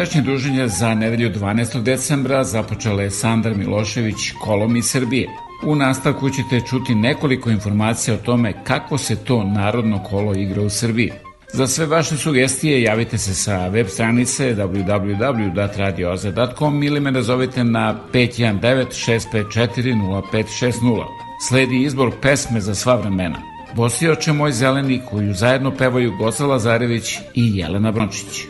Večerašnje druženje za nedelju 12. decembra započela je Sandar Milošević kolom iz Srbije. U nastavku ćete čuti nekoliko informacija o tome kako se to narodno kolo igra u Srbiji. Za sve vaše sugestije javite se sa web stranice www.radioaza.com ili me nazovite na 519 654 0560. Sledi izbor pesme za sva vremena. Bosioče moj zeleni koju zajedno pevaju Gosa Lazarević i Jelena Brončić.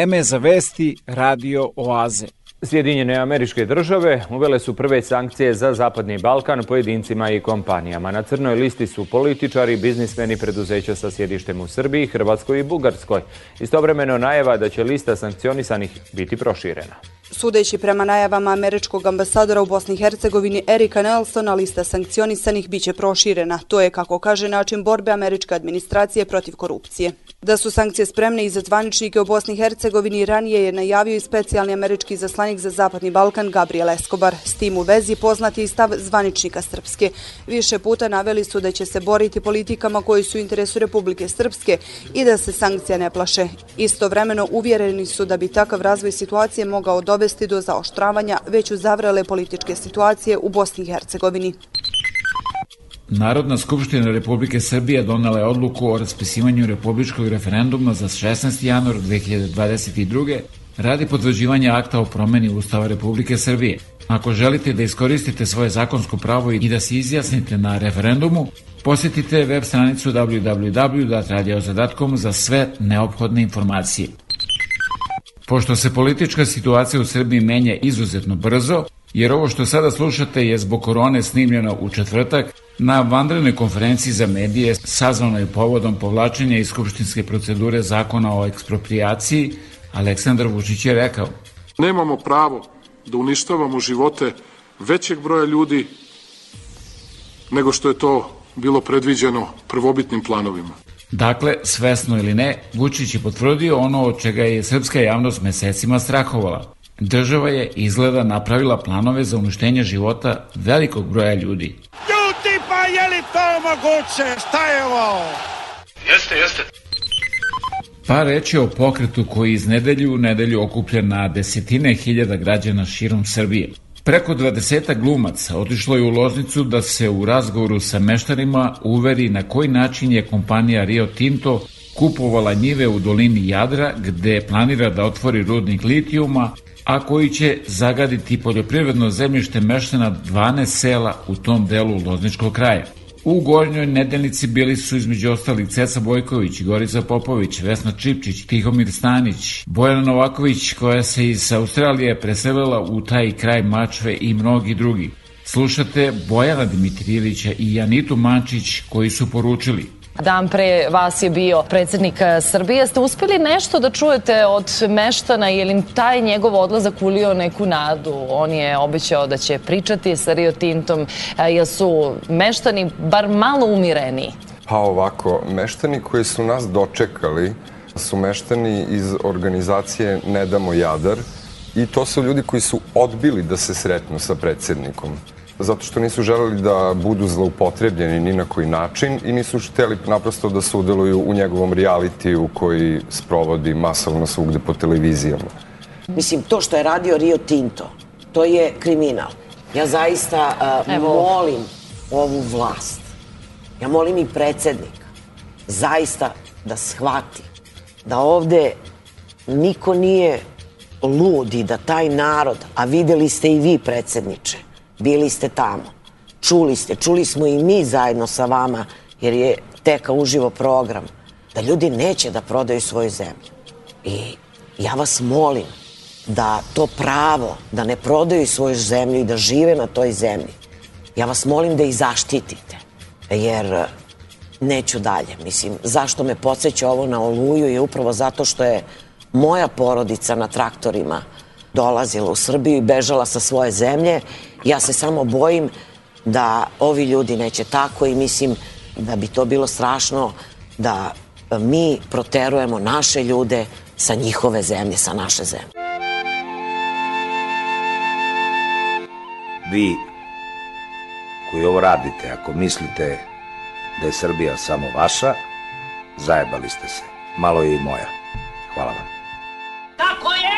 Vreme za vesti Radio Oaze. Sjedinjene američke države uvele su prve sankcije za Zapadni Balkan pojedincima i kompanijama. Na crnoj listi su političari, biznismeni preduzeća sa sjedištem u Srbiji, Hrvatskoj i Bugarskoj. Istovremeno najava da će lista sankcionisanih biti proširena. Sudeći prema najavama američkog ambasadora u Bosni i Hercegovini Erika Nelsona, lista sankcionisanih biće proširena. To je, kako kaže, način borbe američke administracije protiv korupcije. Da su sankcije spremne i za zvaničnike u Bosni i Hercegovini ranije je najavio i specijalni američki zaslanik za Zapadni Balkan Gabriel Escobar. S tim u vezi poznati i stav zvaničnika Srpske. Više puta naveli su da će se boriti politikama koji su u interesu Republike Srpske i da se sankcija ne plaše. Istovremeno uvjereni su da bi takav razvoj situacije mogao dovesti do zaoštravanja već u zavrele političke situacije u Bosni i Hercegovini. Narodna skupština Republike Srbije donala je odluku o raspisivanju republičkog referenduma za 16. januar 2022. radi potvrđivanja akta o promeni Ustava Republike Srbije. Ako želite da iskoristite svoje zakonsko pravo i da se izjasnite na referendumu, posjetite web stranicu www.radiozadatkom za sve neophodne informacije. Pošto se politička situacija u Srbiji menja izuzetno brzo, jer ovo što sada slušate je zbog korone snimljeno u četvrtak na vanrednoj konferenciji za medije sazvanoj povodom povlačenja iz skupštinske procedure zakona o ekspropriaciji, Aleksandar Vučić je rekao Nemamo pravo da uništavamo živote većeg broja ljudi nego što je to bilo predviđeno prvobitnim planovima. Dakle, svesno ili ne, Vučić je potvrdio ono od čega je srpska javnost mesecima strahovala. Država je izgleda napravila planove za uništenje života velikog broja ljudi. Ljudi, pa je li to moguće? Šta je ovo? Jeste, jeste. Pa reći o pokretu koji iz nedelju u nedelju okuplja na desetine hiljada građana širom Srbije. Preko 20 glumaca otišlo je u Loznicu da se u razgovoru sa meštarima uveri na koji način je kompanija Rio Tinto kupovala njive u dolini Jadra gde planira da otvori rudnik litijuma, a koji će zagaditi poljoprivredno zemljište meštana 12 sela u tom delu Lozničkog kraja. U gornjoj nedeljnici bili su između ostalih Ceca Bojković, Gorica Popović, Vesna Čipčić, Tihomir Stanić, Bojana Novaković koja se iz Australije preselila u taj kraj Mačve i mnogi drugi. Slušate Bojana Dimitrijevića i Janitu Mančić koji su poručili – Dan pre vas je bio predsednik eh, Srbije. Ste uspeli nešto da čujete od meštana, je li taj njegov odlazak ulio neku nadu? On je obećao da će pričati sa Rio Tintom, eh, jer su meštani bar malo umireni. Pa ovako, meštani koji su nas dočekali su meštani iz organizacije Ne damo Jadar i to su ljudi koji su odbili da se sretnu sa predsednikom zato što nisu želeli da budu zloupotrebljeni ni na koji način i nisu hteli naprosto da se udeluju u njegovom realitiju koji sprovodi masovno svugde po televizijama. Mislim, to što je radio Rio Tinto, to je kriminal. Ja zaista uh, molim ovu vlast, ja molim i predsednika, zaista da shvati da ovde niko nije ludi da taj narod, a videli ste i vi predsedniče, Bili ste tamo. Čuli ste, čuli smo i mi zajedno sa vama, jer je teka uživo program, da ljudi neće da prodaju svoju zemlju. I ja vas molim da to pravo, da ne prodaju svoju zemlju i da žive na toj zemlji, ja vas molim da ih zaštitite, jer neću dalje. Mislim, zašto me podsjeća ovo na Oluju je upravo zato što je moja porodica na traktorima dolazila u Srbiju i bežala sa svoje zemlje Ja se samo bojim da ovi ljudi neće tako i mislim da bi to bilo strašno da mi proterujemo naše ljude sa njihove zemlje, sa naše zemlje. Vi koji ovo radite, ako mislite da je Srbija samo vaša, zajebali ste se. Malo je i moja. Hvala vam. Tako je!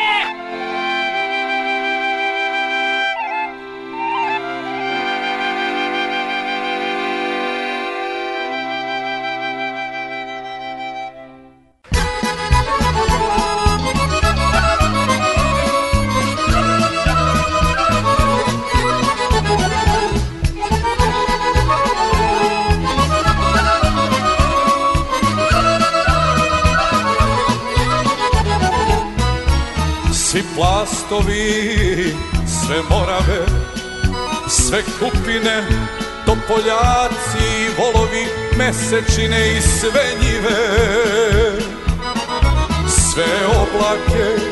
Sve morave, sve kupine, topoljaci, volovi, mesečine i sve njive. Sve oblake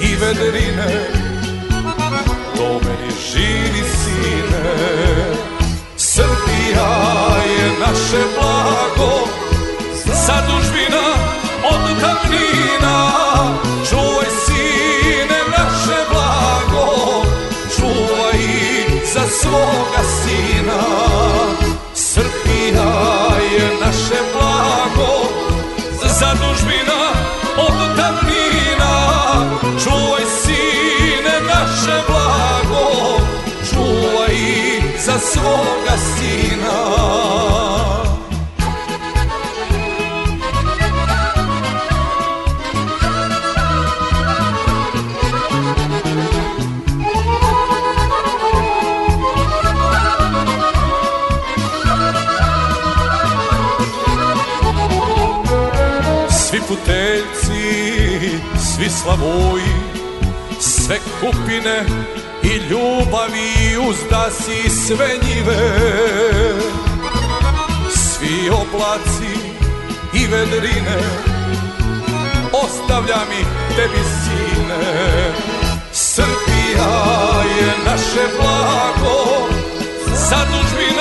i vedrine, to meni živi sine. Srbija je naše blago, zadužbina od davnina, svoga sina Srbija je naše blago. Zadužbina od davnina Čuvaj sine naše blago. Čuvaj za svoga sina svi slavoji, sve kupine i ljubavi uzdasi sve njive. Svi oblaci i vedrine, ostavljam ih tebi sine. Srbija je naše blago, zadužbina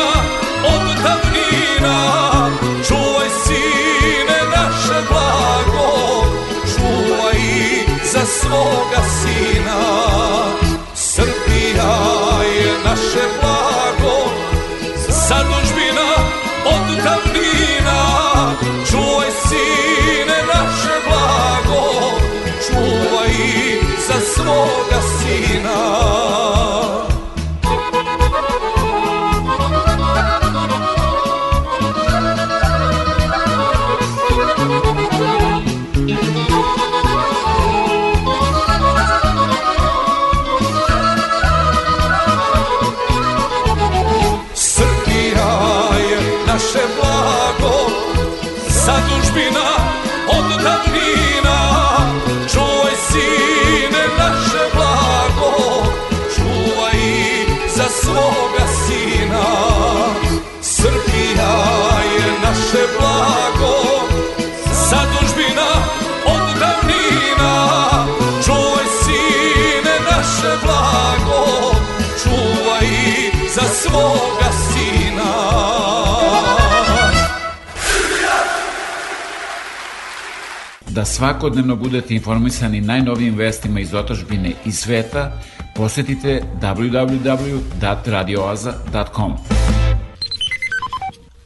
Da svakodnevno budete informisani najnovijim vestima iz otačbine i sveta, posetite www.radioaza.com.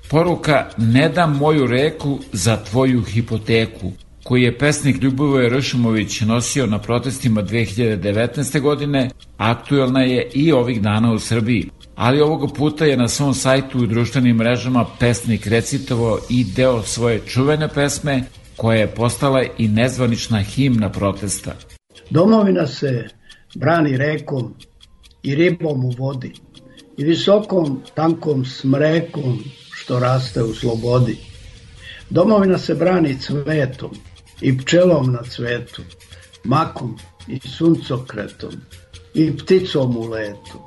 Poruka Ne dam moju reku za tvoju hipoteku koji je pesnik Ljubovoje Ršumović nosio na protestima 2019. godine, aktuelna je i ovih dana u Srbiji. Ali ovoga puta je na svom sajtu i društvenim mrežama pesnik recitovao i deo svoje čuvene pesme koja je postala i nezvanična himna protesta. Domovina se brani rekom i ribom u vodi i visokom tankom smrekom što raste u slobodi. Domovina se brani cvetom i pčelom na cvetu, makom i suncokretom i pticom u letu.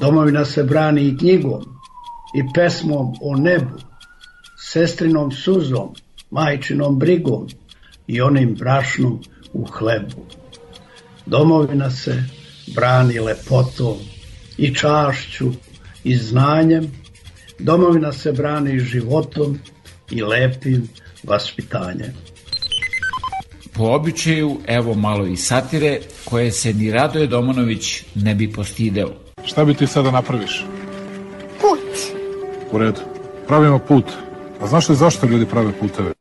Domovina se brani i knjigom i pesmom o nebu, sestrinom suzom, majčinom brigom i onim brašnom u hlebu. Domovina se brani lepotom i čašću i znanjem, domovina se brani životom i lepim vaspitanjem. Po običaju, evo malo i satire, koje se ni Radoje Domonović ne bi postideo. Šta bi ti sada napraviš? Put. U redu. Pravimo put. A znaš li zašto ljudi prave puteve?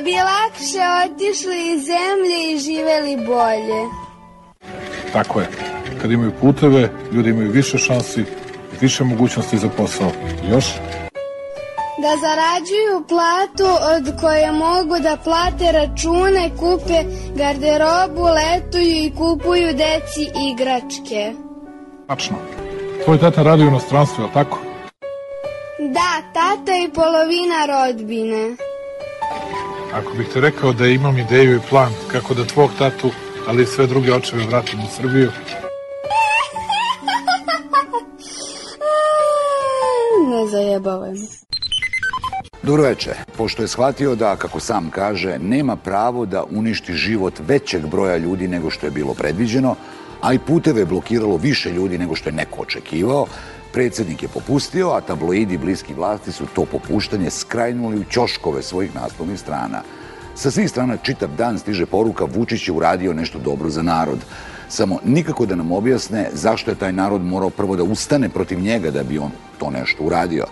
Da bi lakše otišli iz zemlje i živeli bolje. Tako je. Kad imaju puteve, ljudi imaju više šansi, više mogućnosti za posao. Još? Da zarađuju platu od koje mogu da plate račune, kupe garderobu, letuju i kupuju deci igračke. Tačno. Tvoj tata radi u inostranstvu, je tako? Da, tata i polovina rodbine. Ako bih ti rekao da imam ideju i plan kako da tvog tatu, ali i sve druge očeve vratim u Srbiju, Ne zajebavaj me. Dobro veče. Pošto je shvatio da, kako sam kaže, nema pravo da uništi život većeg broja ljudi nego što je bilo predviđeno, a i puteve je blokiralo više ljudi nego što je neko očekivao, predsednik je popustio, a tabloidi bliski vlasti su to popuštanje skrajnuli u ćoškove svojih naslovnih strana. Sa svih strana čitav dan stiže poruka Vučić je uradio nešto dobro za narod. Samo nikako da nam objasne zašto je taj narod morao prvo da ustane protiv njega da bi on to nešto uradio.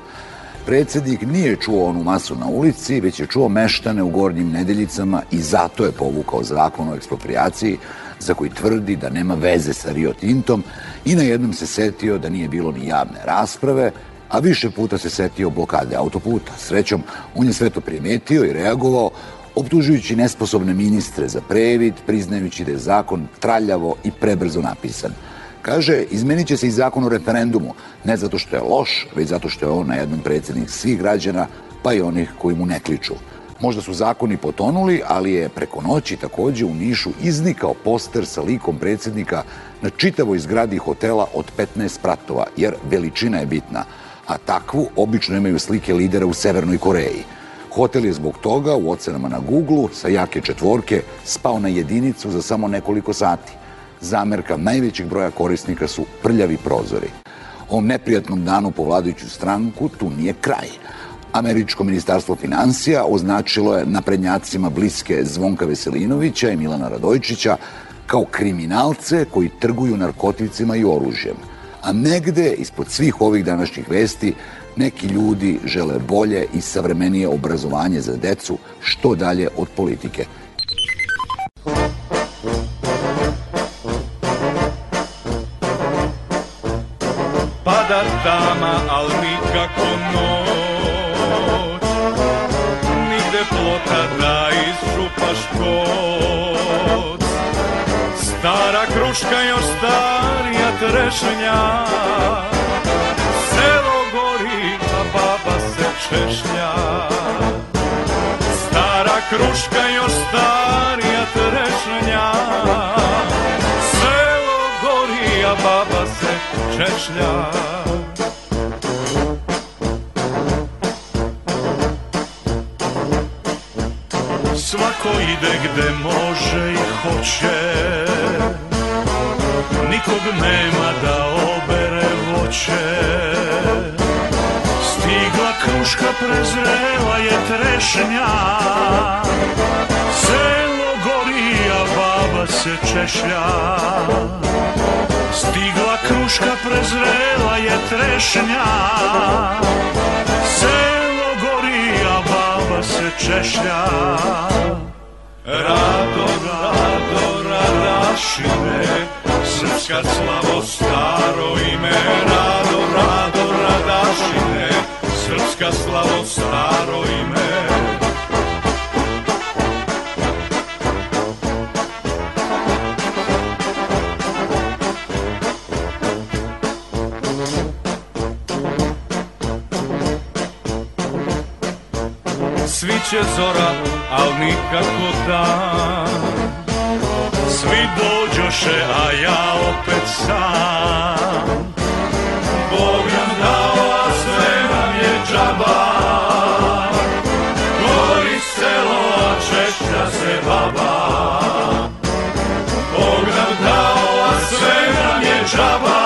Predsednik nije čuo onu masu na ulici, već je čuo meštane u gornjim nedeljicama i zato je povukao zakon o eksproprijaciji za koji tvrdi da nema veze sa Rio Tintom i na jednom se setio da nije bilo ni javne rasprave, a više puta se setio blokade autoputa. Srećom, on je sve to primetio i reagovao, optužujući nesposobne ministre za previd, priznajući da je zakon traljavo i prebrzo napisan. Kaže, izmenit će se i zakon o referendumu, ne zato što je loš, već zato što je on na jednom predsednik svih građana, pa i onih koji mu ne kliču. Možda su zakoni potonuli, ali je preko noći takođe u Nišu iznikao poster sa likom predsednika na čitavoj zgradi hotela od 15 spratova, jer veličina je bitna, a takvu obično imaju slike lidera u Severnoj Koreji. Hotel je zbog toga u ocenama na Google sa jake četvorke spao na jedinicu za samo nekoliko sati. Zamerka najvećeg broja korisnika su prljavi prozori. Ovom neprijatnom danu po vladajuću stranku tu nije kraj. Američko ministarstvo financija označilo je naprednjacima bliske Zvonka Veselinovića i Milana Radojčića kao kriminalce koji trguju narkoticima i oružjem. A negde, ispod svih ovih današnjih vesti, neki ljudi žele bolje i savremenije obrazovanje za decu što dalje od politike. Pada tama, al nikako noć Nigde plota da iščupaš koc Stara kruška još starija trešnja. Selo gori, a baba se češlja kruška još starija trešnja. Selo gori, a baba se češlja Svako ide gde može i hoće. Nikog nema da obere voće. Stigla kruška prezrela je trešnja. Selo gori, a baba se češlja. Stigla kruška prezrela je trešnja. Selo gori, a baba se češlja. Rado, rado, radašine Srpska slavo staro ime. Rado, rado, radašine Srpska slavo staro ime Sviće zora, al nikako dan. Svi dođoše, a ja opet sam. Bog nam dao, a sve nam je džaba. Gori selo, a češlja se baba. Bog nam dao, a sve nam je džaba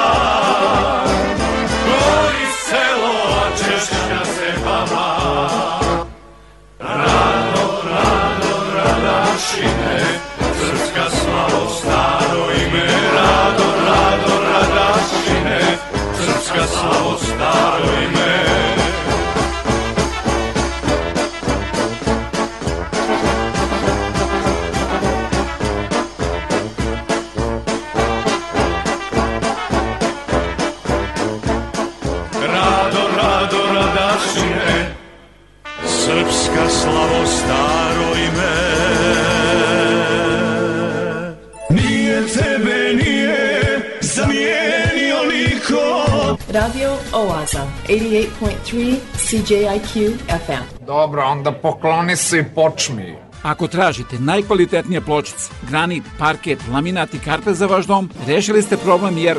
CJIQ FM. Dobro, onda pokloni se i počmi. Ako tražite najkvalitetnije pločice, granit, parket, laminat i karpe za vaš dom, rešili ste problem jer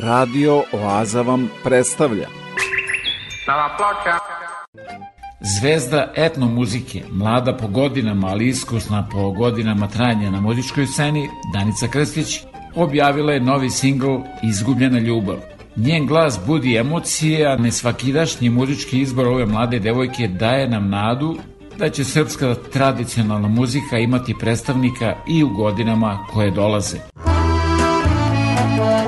Radio Oaza vam predstavlja Stava ploča. Zvezda etno muzike, mlada po godinama, ali iskusna po godinama trajanja na muzičkoj sceni, Danica Krstić, objavila je novi singl Izgubljena ljubav. Njen glas budi emocije, a nesvakidašnji muzički izbor ove mlade devojke daje nam nadu da će srpska tradicionalna muzika imati predstavnika i u godinama koje dolaze. Mesečina,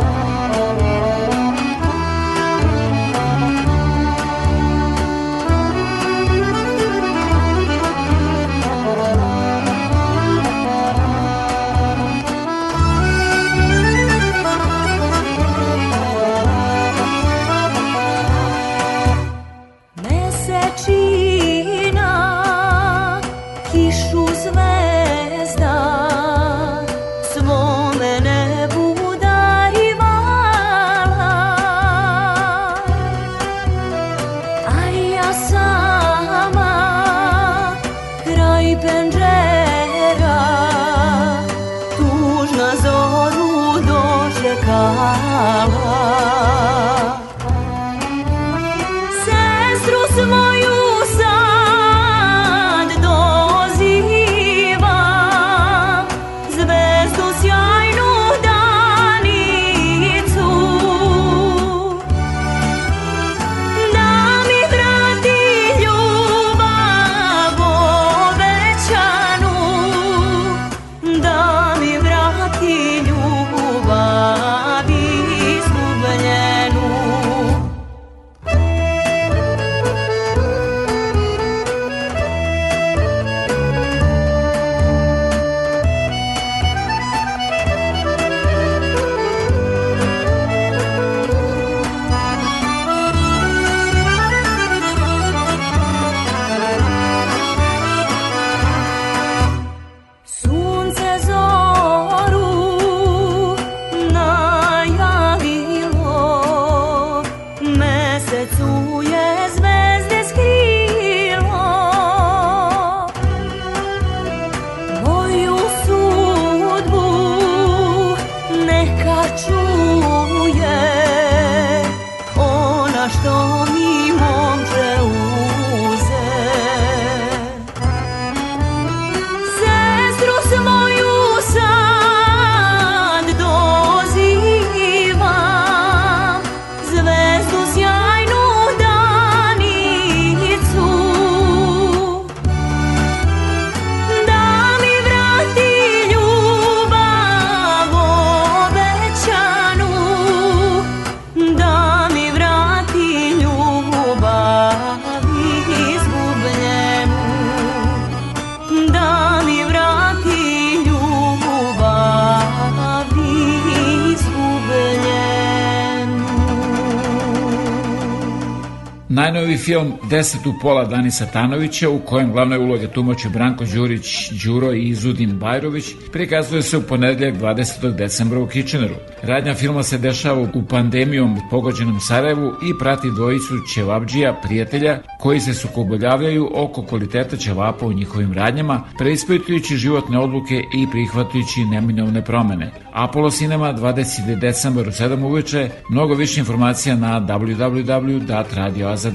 Najnoviji film 10 u pola Danisa Tanovića u kojem glavne uloge tumače Branko Đurić, Đuro i Izudin Bajrović prikazuje se u ponedeljak 20. decembra u Kičeneru. Radnja filma se dešava u pandemijom pogođenom Sarajevu i prati dvojicu ćevabđija, prijatelja, koji se sukobljavljaju oko kvaliteta ćevapa u njihovim radnjama, preispitujući životne odluke i prihvatujući neminovne promene. Apollo Cinema 20. decembar u 7 uveče, mnogo više informacija na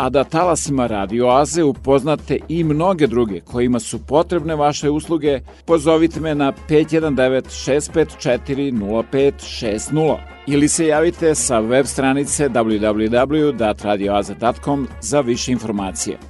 A da talasima Radio Aze upoznate i mnoge druge kojima su potrebne vaše usluge, pozovite me na 519-654-0560 ili se javite sa web stranice www.radioaza.com za više informacije.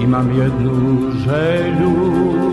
imam jednu želju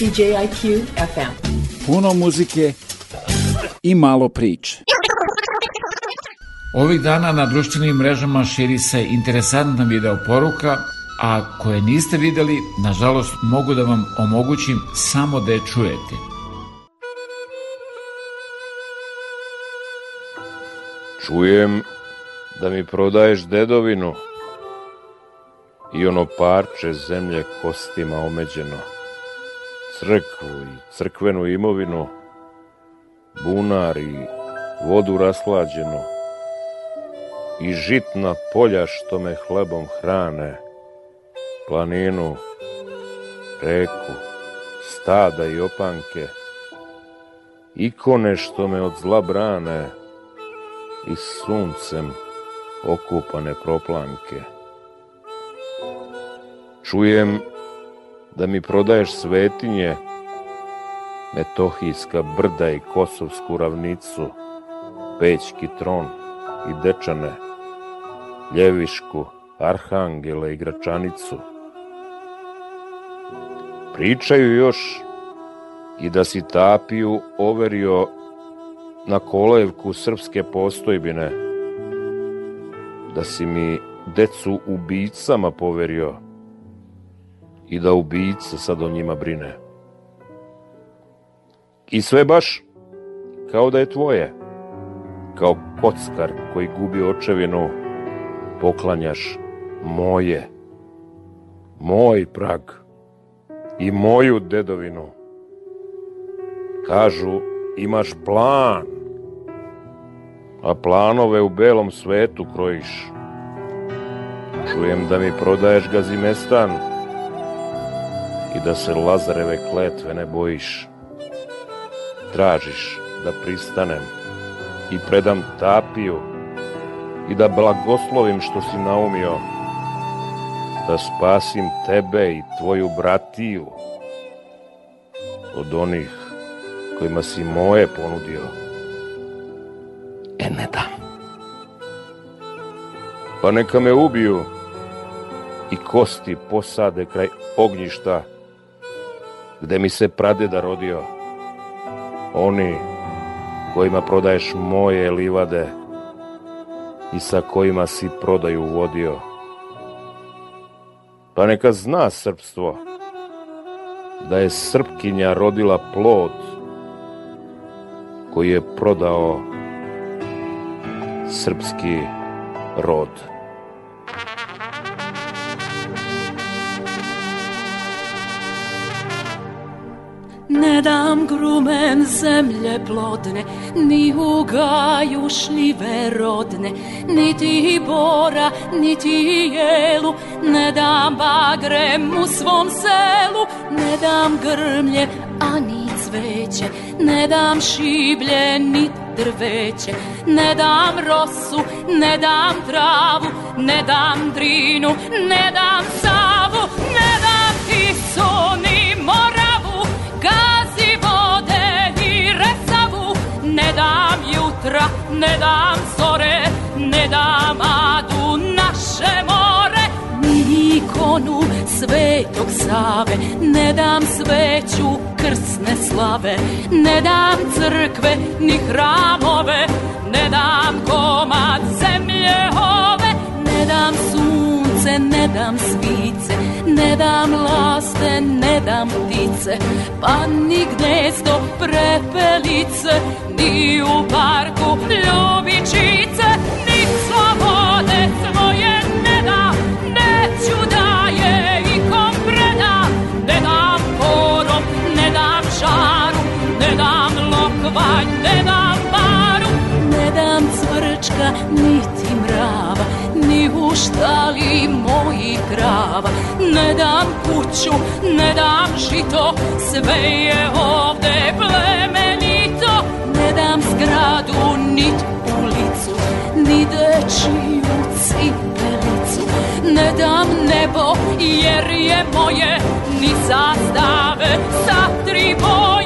CJIQ FM. Puno muzike i malo priče. Ovih dana na društvenim mrežama širi se interesantna video poruka, a koje niste videli, nažalost mogu da vam omogućim samo da je čujete. Čujem da mi prodaješ dedovinu i ono parče zemlje kostima omeđeno, crkvu i crkvenu imovinu, bunar i vodu raslađenu i žitna polja što me hlebom hrane, planinu, reku, stada i opanke, ikone što me od zla brane i suncem okupane proplanke. Čujem da mi prodaješ svetinje, Metohijska brda i Kosovsku ravnicu, Pećki tron i Dečane, Ljevišku, Arhangele i Gračanicu. Pričaju još i da si tapiju overio na kolevku srpske postojbine, da si mi decu ubicama poverio i da ubica sad o njima brine. I sve baš kao da je tvoje, kao kockar koji gubi očevinu, poklanjaš moje, moj prag i moju dedovinu. Kažu, imaš plan, a planove u belom svetu krojiš. Čujem da mi prodaješ gazimestan i da se Lazareve kletve ne bojiš. Tražiš da pristanem i predam tapiju i da blagoslovim što si naumio, da spasim tebe i tvoju bratiju od onih kojima si moje ponudio. E ne dam. Pa neka me ubiju i kosti posade kraj ognjišta gde mi se pradeda rodio. Oni kojima prodaješ moje livade i sa kojima si prodaju vodio. Pa neka zna srpstvo da je srpkinja rodila plod koji je prodao srpski rod. Dam grumen zemlje plodne, ni u gaju šljive rodne, niti bora, niti jelu, ne dam bagrem u svom selu, ne dam grmlje, ani cveće, ne dam šiblje, ni drveće, ne dam rosu, ne dam travu, ne dam drinu, ne dam savu, ne dam tisu, ni moravu, ne dam zore, ne dam adu naše more, ni ikonu svetog Save, ne dam sveću krsne slave, ne dam crkve ni hramove, ne dam komad zemlje ove, ne dam sunce, ne dam svice, ne dam laste, ne dam ptice, pa ni gnezdo prepelice, ni u parku ljubičice, ni slobode svoje ne dam, neću da je ikom ne dam porom, ne dam žaru, ne dam lokvanj, ne dam baru, ne dam cvrčka, niti u štali mojih krava, ne dam kuću, ne dam žito, sve je ovde plemenito, ne dam zgradu, nit ulicu, ni dečiju cipelicu, ne dam nebo jer je moje, ni zastave sa tri boje,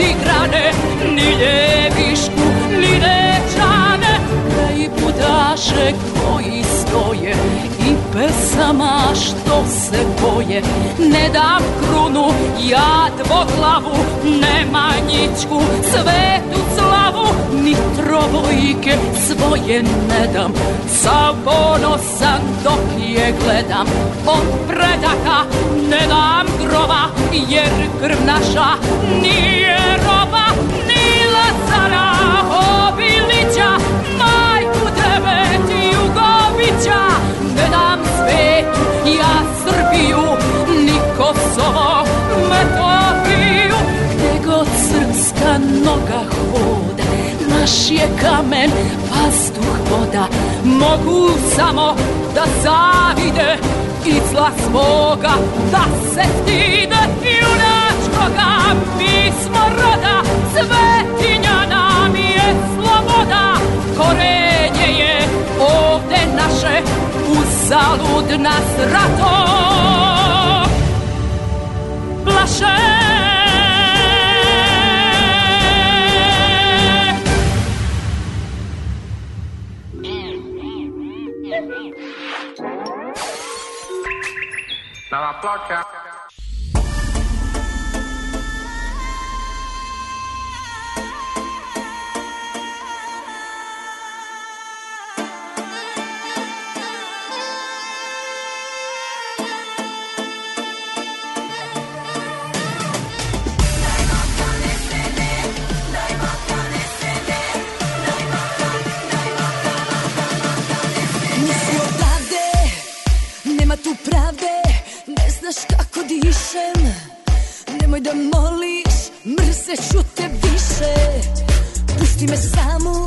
razigrane Ni ljevišku, ni rečane Kraj budaše koji stoje I pesama što se boje. Ne dam krunu, ja dvoglavu Nemanjićku, svetu slavu Ni trobojke svoje ne dam. Sav ponosan dok je gledam Od predaka ne dam groba Jer krv naša nije roba Ni Lazara Obilića Majku devet Jugovića Ne dam svetu ja Srbiju Ni Kosovo Metohiju Gde god srpska noga Naš je kamen, vazduh, voda. Mogu samo da zavide I zla svoga da se stide Junačkoga pismo roda Svetinja nam je sloboda. Korenje je ovde naše Uzalud nas rato. Plaše Dalla placca. Nisi odavde, nema tu pravde Ne znaš kako dišem Nemoj da moliš, mrzeću te više. Pusti me samu,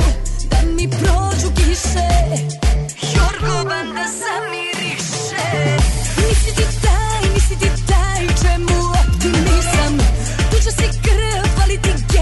da mi prođu kiše. Jorgova da zamiriše. Nisi ti taj, nisi ti taj Čemu optimizam. Tuđa si krv, ali ti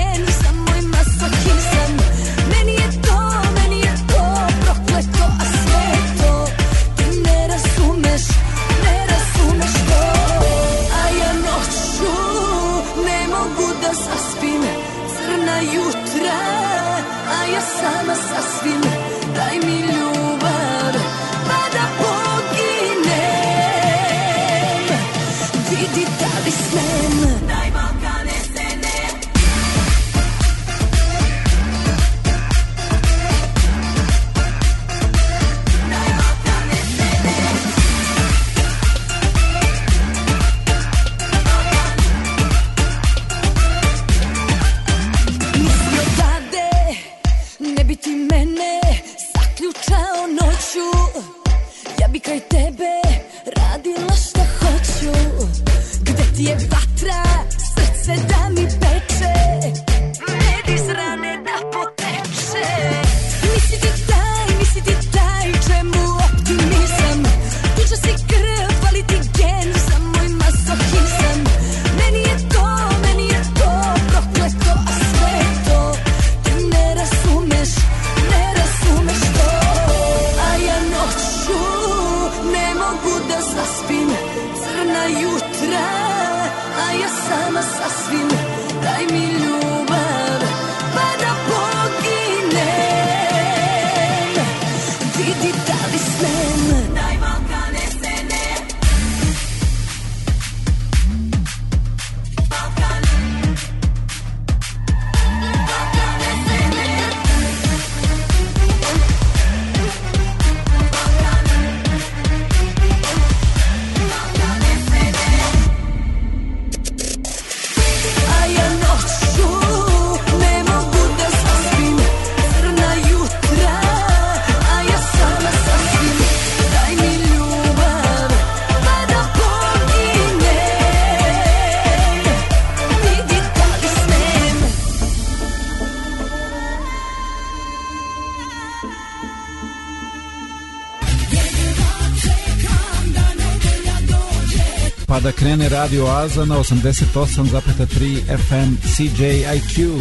Radio Aza na 88,3 FM CJIQ.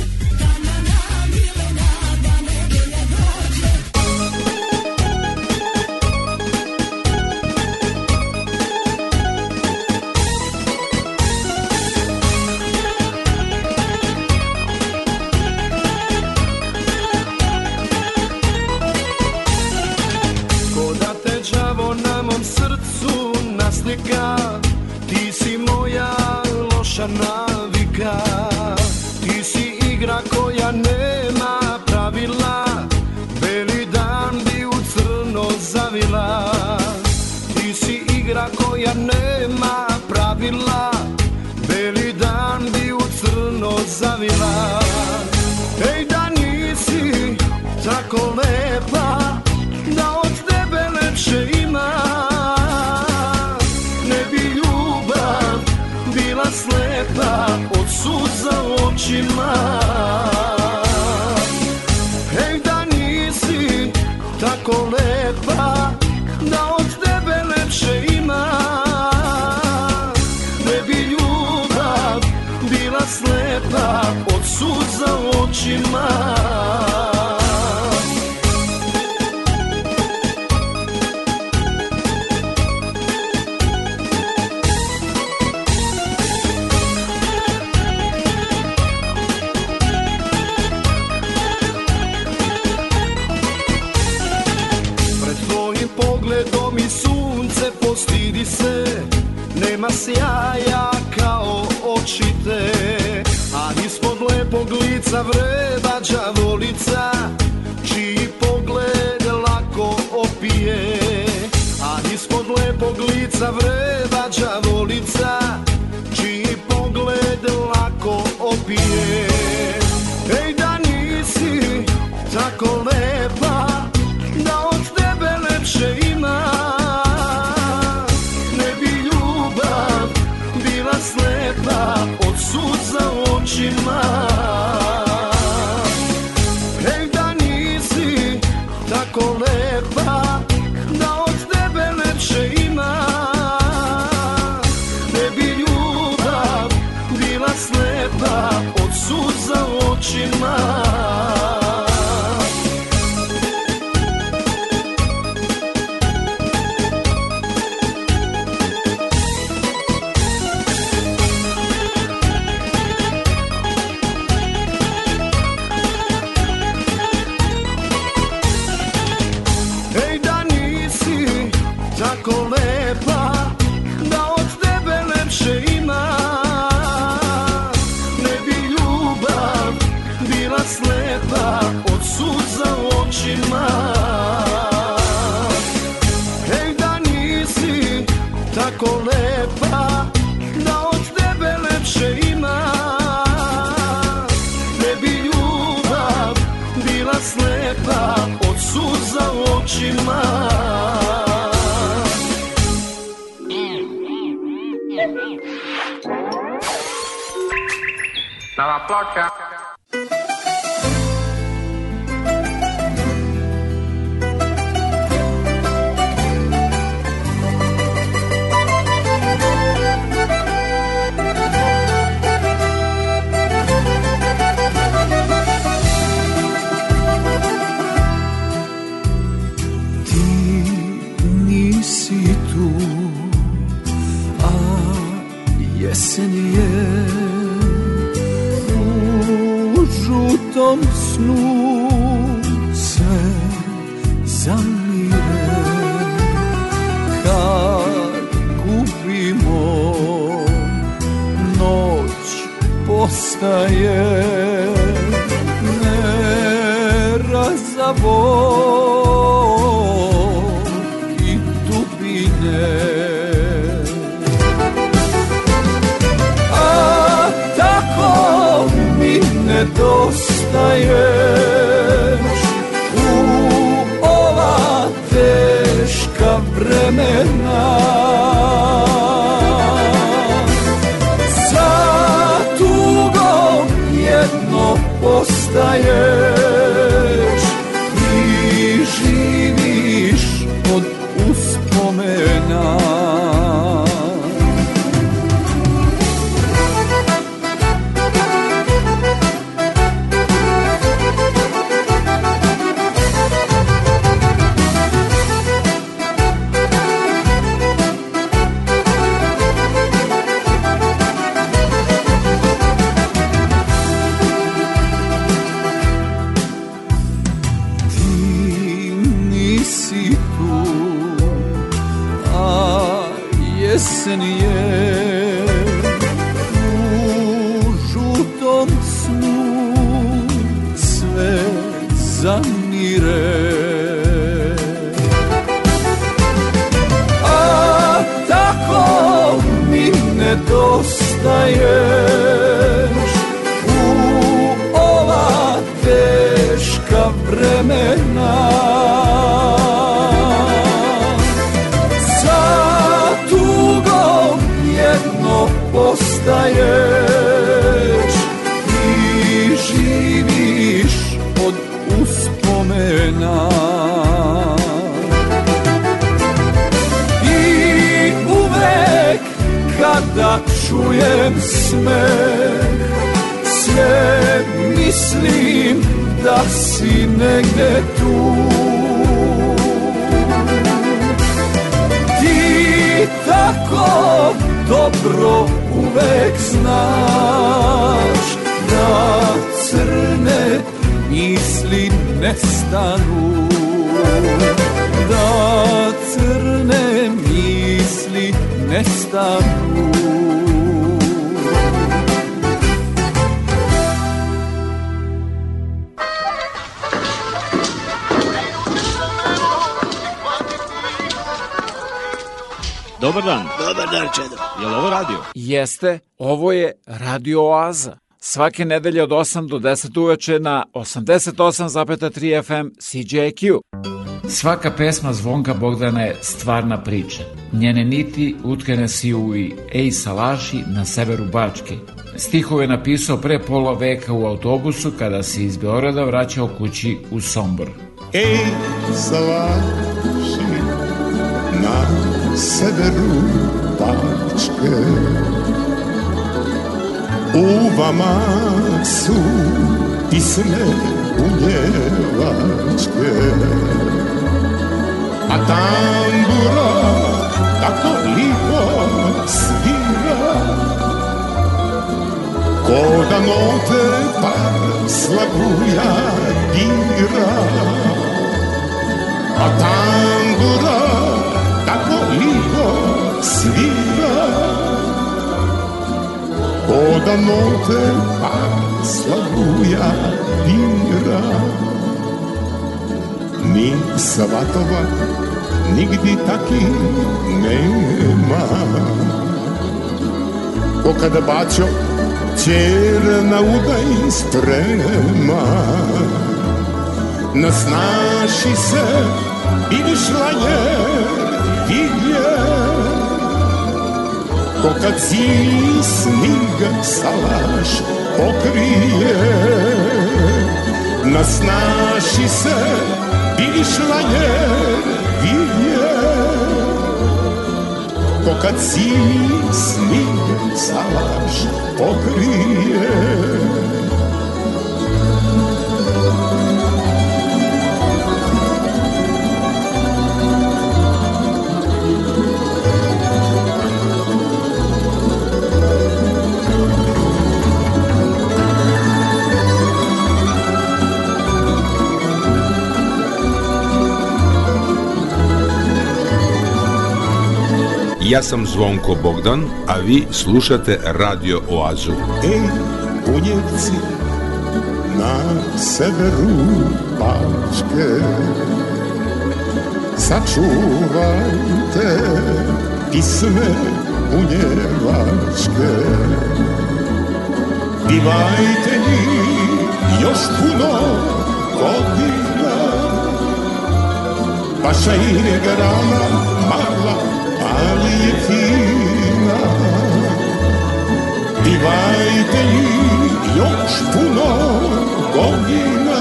podcast. Dobar dan. Dobar dan, Čedo. Je li ovo radio? Jeste, ovo je Radio Oaza. Svake nedelje od 8 do 10 uveče na 88,3 FM CJQ. Svaka pesma Zvonka Bogdana je stvarna priča. Njene niti utkane si u i Ej Salaši na severu Bačke. Stihove je napisao pre pola veka u autobusu kada se iz Beograda vraćao kući u Sombor. Ej, salaši severu Bačke. U vama su pisne unjevačke A tambura tako lipo svira. Ko da note par slavuja dira A tambura lipo svira Ko da note par slavuja dira Ni svatova nigdi taki nema. Ko kada bacio Čer na udaj sprema. Nasnaši se Vidišla je Vidje Ko kad zimi sniga Salaš pokrije. Nasnaši se Vidišla je Vidje Ko kad zimi snige salaš pokrije Ja sam Zvonko Bogdan, a vi slušate Radio Oazu. Ej, punjevci na severu Bačke Sačuvajte pisme punjevačke Pivajte njih još puno godina Vaša je grana fina Pivajte ih još puno godina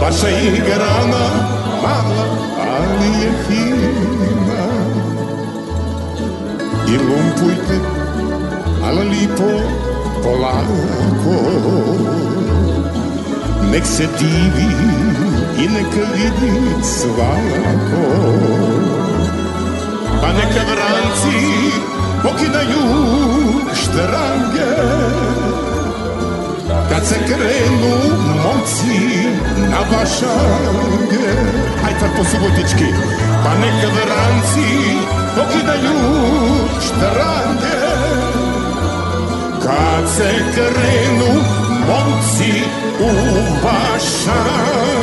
Vaša je grana mala, ali je fina. I lumpujte, ali lipo, polako. Nek se divi i neka vidi svako Pa neka vranci pokidaju štrange Kad se krenu momci na vašange Aj sad po subotički Pa neka vranci pokidaju štrange Kad se krenu momci u vašange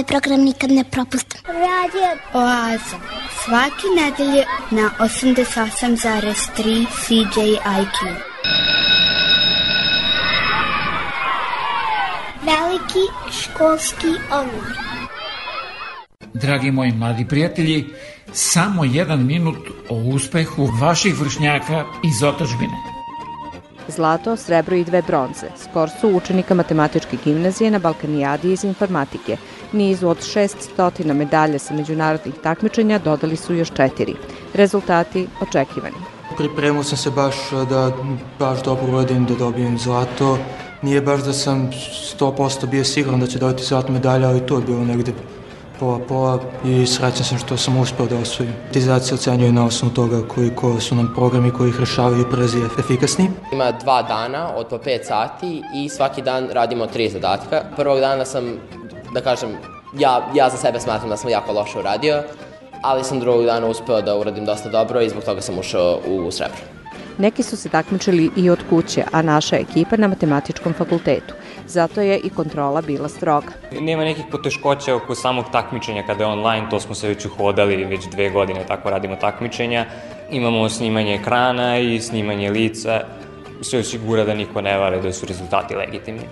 Ovaj program nikad ne propustim. Radio Oaza. Svake nedelje na 88,3 CJIQ. Veliki školski omor. Dragi moji mladi prijatelji, samo jedan minut o uspehu vaših vršnjaka iz otačbine. Zlato, srebro i dve bronze. Skor su učenika matematičke gimnazije na Balkanijadi iz informatike. Nizu od 600 medalja sa međunarodnih takmičenja dodali su još četiri. Rezultati očekivani. Pripremao sam se baš da baš dobro uradim, da dobijem zlato. Nije baš da sam 100% bio siguran da će dobiti zlatnu medalju, ali to je bilo negde pola-pola i srećan sam što sam uspeo da osvojim. Tizacija ocenjuje na osnovu toga koliko su nam programi koji ih rešavaju brzi i efikasni. Ima dva dana od po 5 sati i svaki dan radimo tri zadatka. Prvog dana sam, da kažem, ja, ja za sebe smatram da sam jako loše uradio, ali sam drugog dana uspeo da uradim dosta dobro i zbog toga sam ušao u srebro. Neki su se takmičili i od kuće, a naša ekipa na matematičkom fakultetu. Zato je i kontrola bila stroga. Nema nekih poteškoća oko samog takmičenja kada je online, to smo se već uhodali, već dve godine tako radimo takmičenja. Imamo snimanje ekrana i snimanje lica, sve osigura da niko ne vare, da su rezultati legitimni.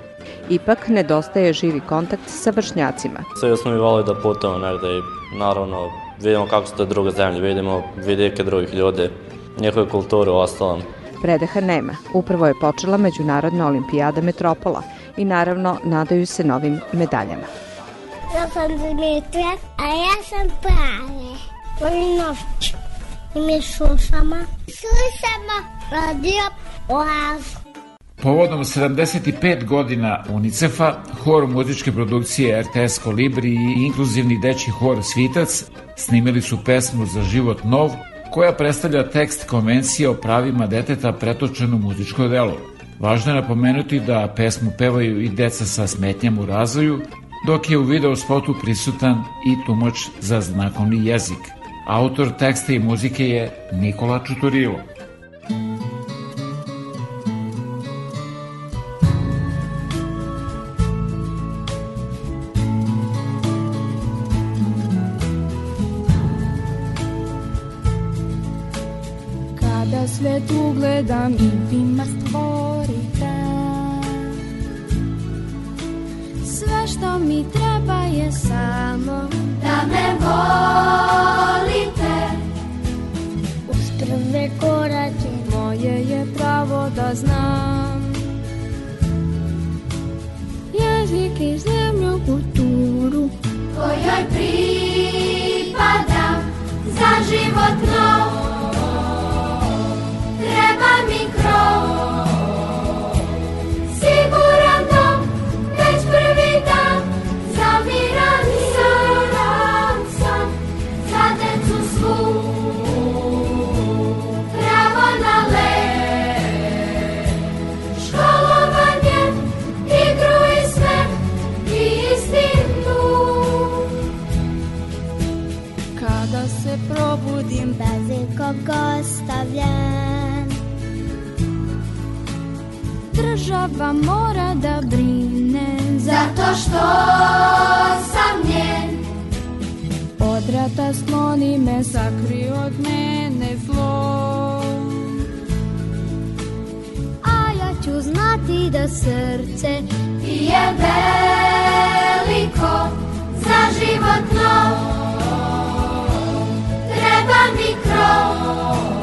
Ipak nedostaje živi kontakt sa vršnjacima. Sve smo mi volili da putamo negde i naravno vidimo kako su to druge zemlje, vidimo vidike drugih ljude, njihove kulture u ostalom. Predeha nema. Upravo je počela Međunarodna olimpijada Metropola i naravno nadaju se novim medaljama. Ja sam Dimitra, a ja sam Prave. Volim noć. I mi slušamo. Slušamo radio Oazu. Povodom 75 godina UNICEF-a, hor muzičke produkcije RTS Kolibri i inkluzivni deči hor Svitac snimili su pesmu Za život nov, koja predstavlja tekst konvencije o pravima deteta pretočenu muzičko delo. Važno je napomenuti da pesmu pevaju i deca sa smetnjama u razvoju, dok je u video spotu prisutan i tumač za znakovni jezik. Autor teksta i muzike je Nikola Čuturilo. Svet ugledam i vi me stvorite. Sve što mi treba je samo Da me volite. Uz prve korake Moje je pravo da znam. Jezik i zemlju, kulturu Kojoj pripadam Za život nov Kada se probudim Bez ikog ostavljen Država mora da brine Zato što sam njen Od rata skloni me, sakri od mene zlo. A ja ću znati da srce je veliko za život nov. Treba mi krov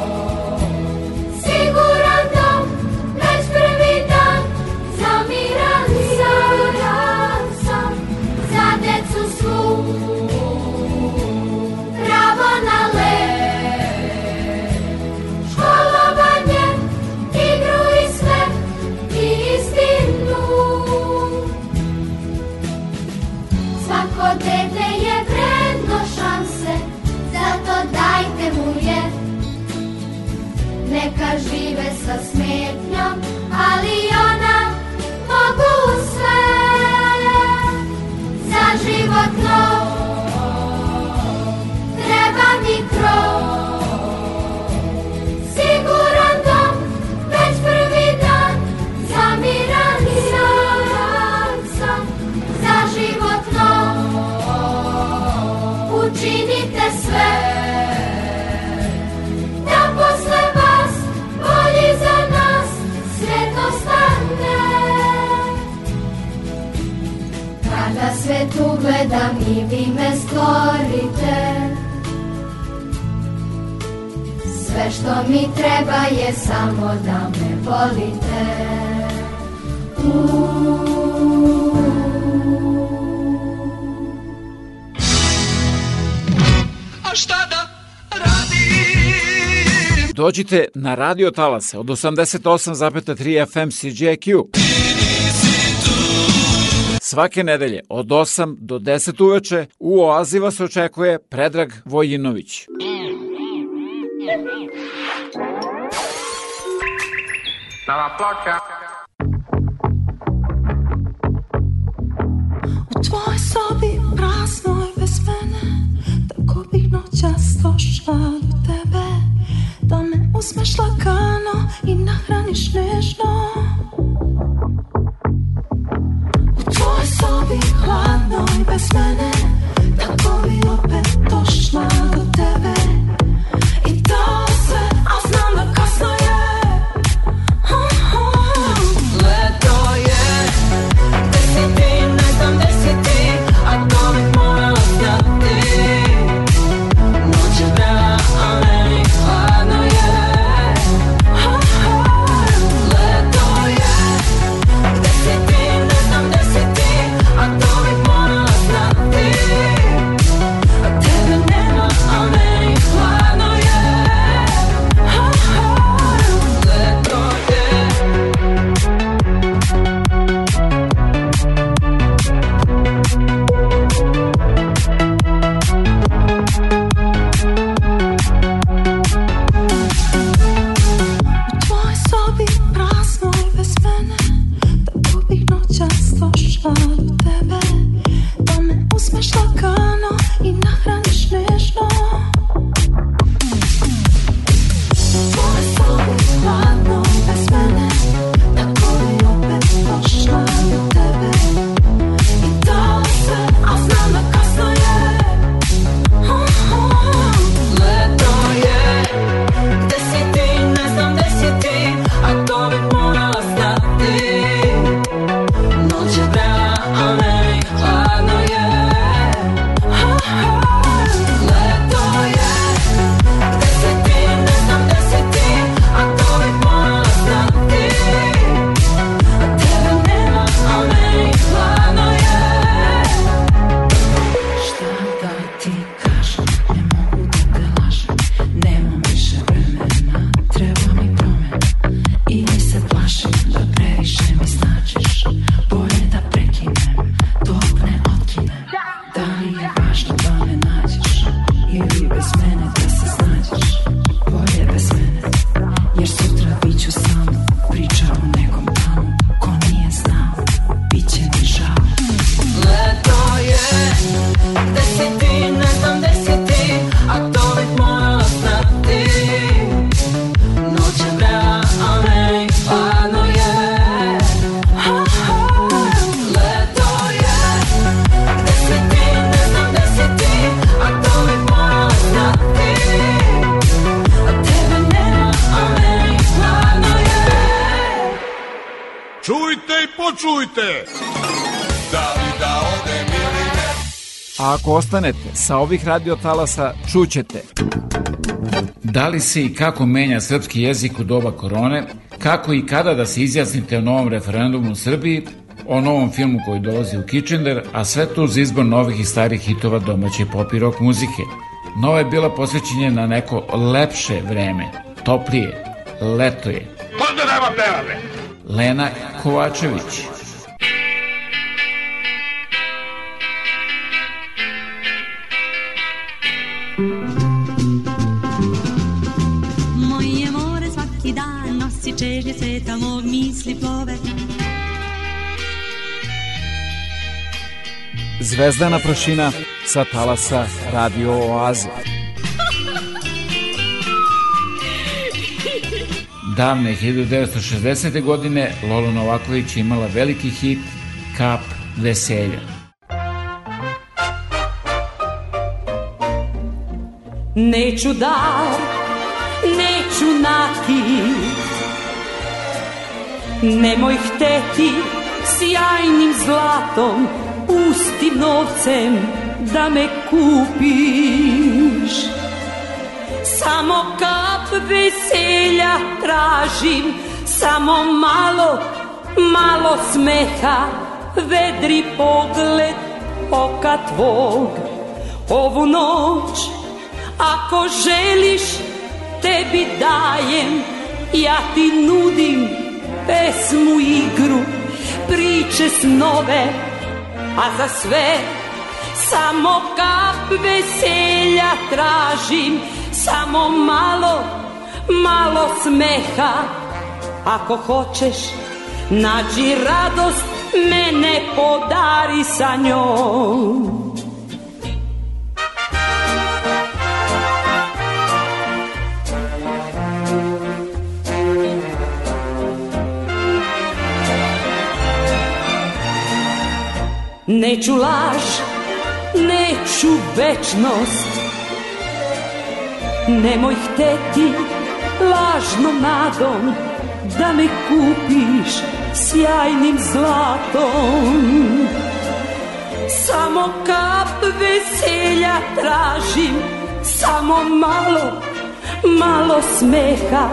svet ugledam i vi me stvorite Sve što mi treba je samo da me volite A šta da radi? Dođite na Radio Talase od 88,3 FM CJQ. Svake nedelje od 8 do 10 uveče u Oazi vas očekuje Predrag Vojinović. Nova ploča. U tvojoj sobi praznoj bez mene Tako bih noćas došla do tebe Da me uzmeš lagano i nahraniš nežno tvojoj sobi hladnoj bez mene Tako bi opet došla do tebe sa ovih radiotalasa, čućete da li se i kako menja srpski jezik u doba korone, kako i kada da se izjasnite o novom referendumu u Srbiji, o novom filmu koji dolazi u Kitchener, a sve to uz izbor novih i starih hitova domaće pop i rock muzike. Nova je bila posvećenje na neko lepše vreme, toplije, leto je. Nema pevame! Lena Kovačević. Zvezdana prašina sa talasa Radio Oaze. Davne 1960. godine Lolo Novaković imala veliki hit Kap veselja. Neću dar, neću nakit Nemoj hteti sjajnim zlatom novcem da me kupiš. Samo kap veselja tražim Samo malo, malo smeha. Vedri pogled oka tvog. Ovu noć ako želiš tebi dajem. Ja ti nudim pesmu igru Priče snove A za sve samo kap veselja tražim Samo malo, malo smeha. Ako hoćeš nađi radost Mene podari sa njom Neću laž, neću večnost. Nemoj hteti lažnom nadom Da me kupiš sjajnim zlatom. Samo kap veselja tražim Samo malo, malo smeha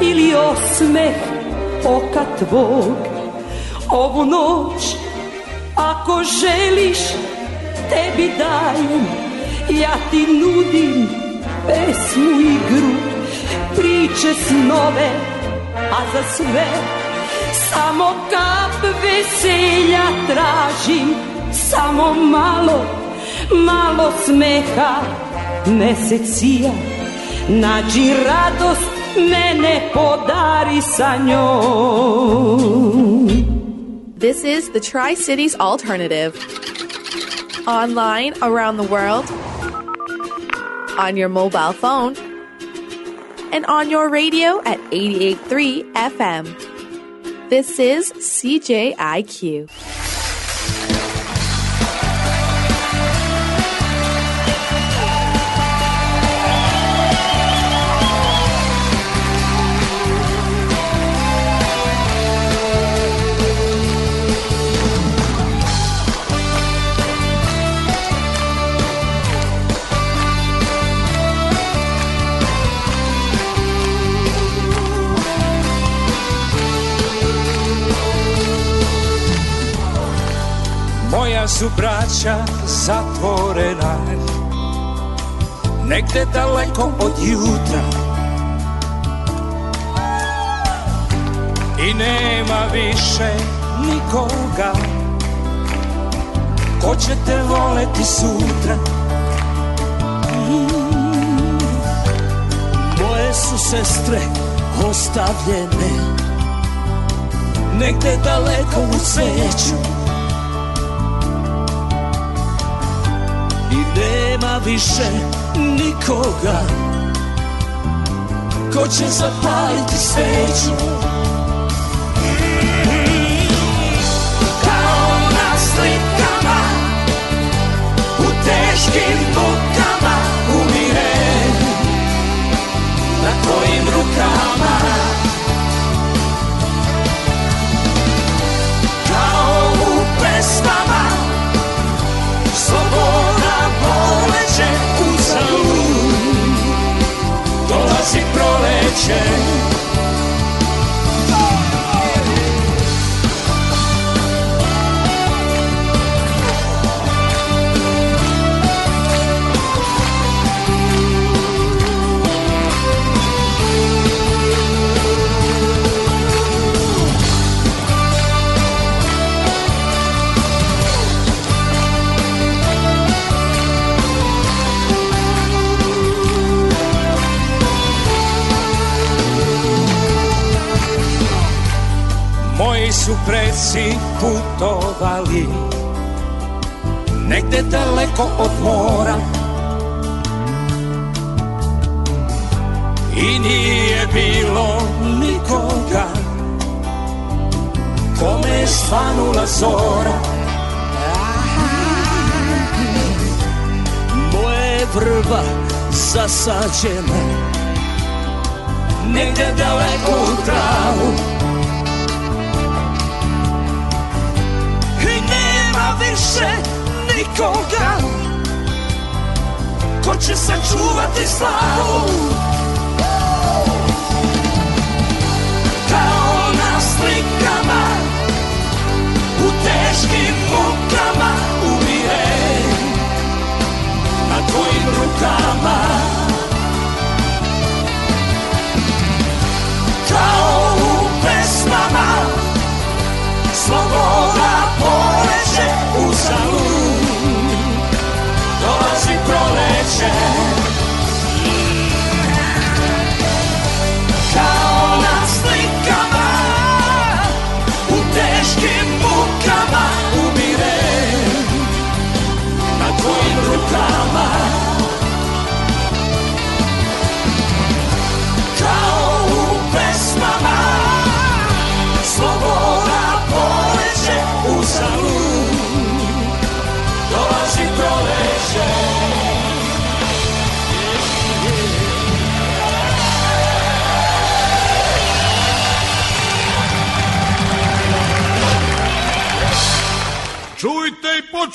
Ili osmeh oka tvog. Ovu noć Ako želiš, tebi dajem, ja ti nudim pesmu igru, priče snove, a za sve samo kap veselja tražim, samo malo, malo smeha, mesecija, nađi radost, mene podari sa njom. This is the Tri Cities Alternative. Online around the world, on your mobile phone, and on your radio at 88.3 FM. This is CJIQ. Su braća zatvorena. Negde daleko od jutra. I nema više nikoga. Ko će te voleti sutra. Moje su sestre ostavljene. Negde daleko u sveću nema više nikoga Ko će zapaliti sveću. Kao na slikama U teškim mukama umire. Na tvojim rukama poleće u zalud Dolazi proleće su preci putovali. Negde daleko od mora. I nije bilo nikoga Kome je svanula zora. Moje vrba zasađene Negde daleko u travu više nikoga. Ko će sačuvati slavu? Kao na slikama U teškim mukama umire Na tvojim rukama. Kao u pesmama Sloboda u zalud Dolazi proleće. Kao na slikama U teškim mukama umire Na tvojim rukama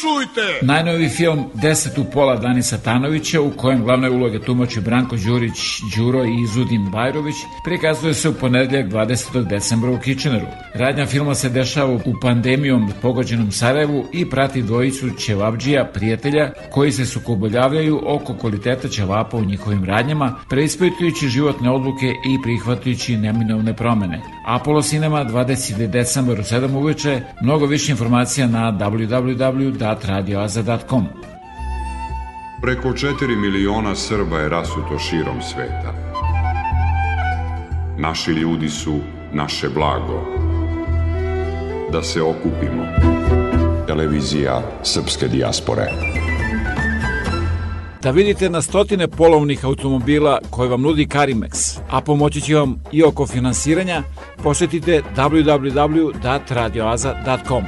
Čujte i počujte! Najnoviji film Deset u pola Danisa Tanovića u kojem glavne uloge tumači Branko Đurić, Đuro i Izudin Bajrović prikazuje se u ponedeljak 20. decembra u Kitcheneru. Radnja filma se dešava u pandemijom pogođenom Sarajevu i prati dvojicu ćevabđija, prijatelja, koji se sukoboljavljaju oko kvaliteta ćevapa u njihovim radnjama, preispitujući životne odluke i prihvatujući neminovne promene. Apollo Cinema 20. decembar u 7 uveče, mnogo više informacija na www.radioaza.com. Preko 4 miliona Srba je rasuto širom sveta. Naši ljudi su naše blago. Da se okupimo. Televizija Srpske dijaspore. Da vidite na stotine polovnih automobila koje vam nudi Karimex, a pomoći će vam i oko finansiranja, posetite www.radioaza.com.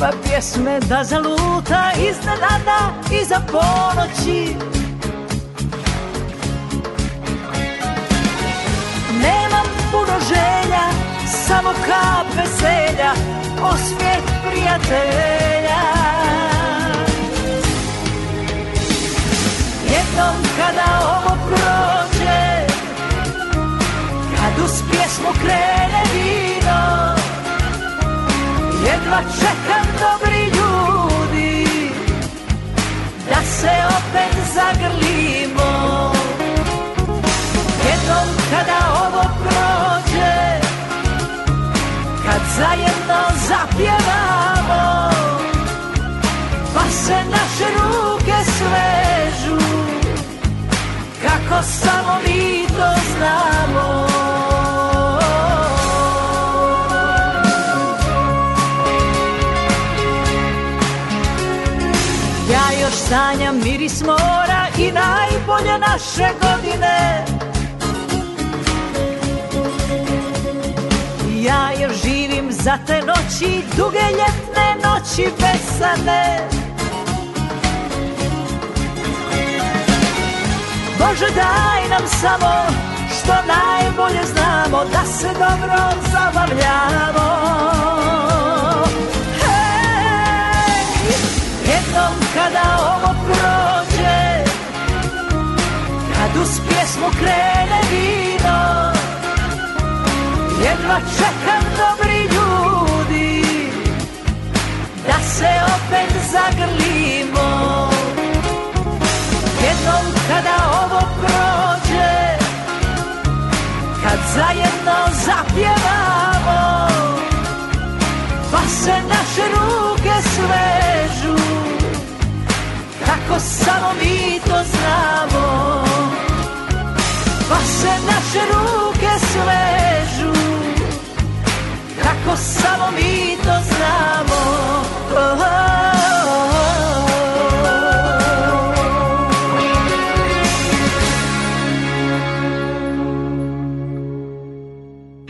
Nema pjesme da zaluta iznenada iza ponoći. Nemam puno želja, samo kap veselja, osmijeh prijatelja. Jednom kada ovo prođe Kad uz pjesmu krene vino Jedva čekam se opet zagrlimo. Jednom kada ovo prođe Kad zajedno zapjevamo Pa se naše ruke svežu Kako samo mi to znamo. Sanjam miris mora i najbolje naše godine. Ja još živim za te noći, duge ljetne noći besane. Bože daj nam samo što najbolje znamo Da se dobro zabavljamo. Hej, jednom kada ovo prođe uz pjesmu krene vino. Jedva čekam dobri ljudi Da se opet zagrlimo. Jednom kada ovo prođe Kad zajedno zapjevamo Pa se naše ruke svežu Kako samo mi to znamo Pa se naše ruke svežu Kako samo mi to znamo oh, oh, oh.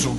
Noćas u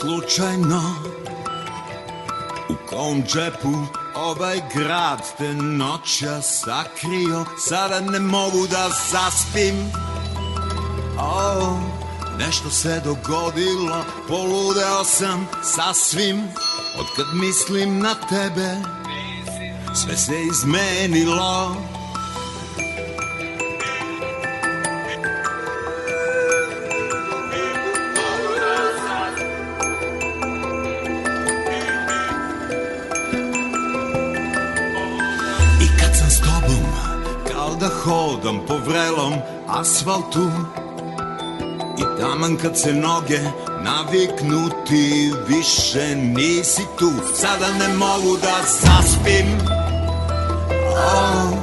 slučajno U kom džepu ovaj grad te noća sakrio Sada ne mogu da zaspim. Oh, Nešto se dogodilo, poludeo sam sasvim Od kad mislim na tebe, sve se izmenilo hodam po vrelom asfaltu. I taman kad se noge naviknu ti više nisi tu. Sada ne mogu da zaspim. Oh,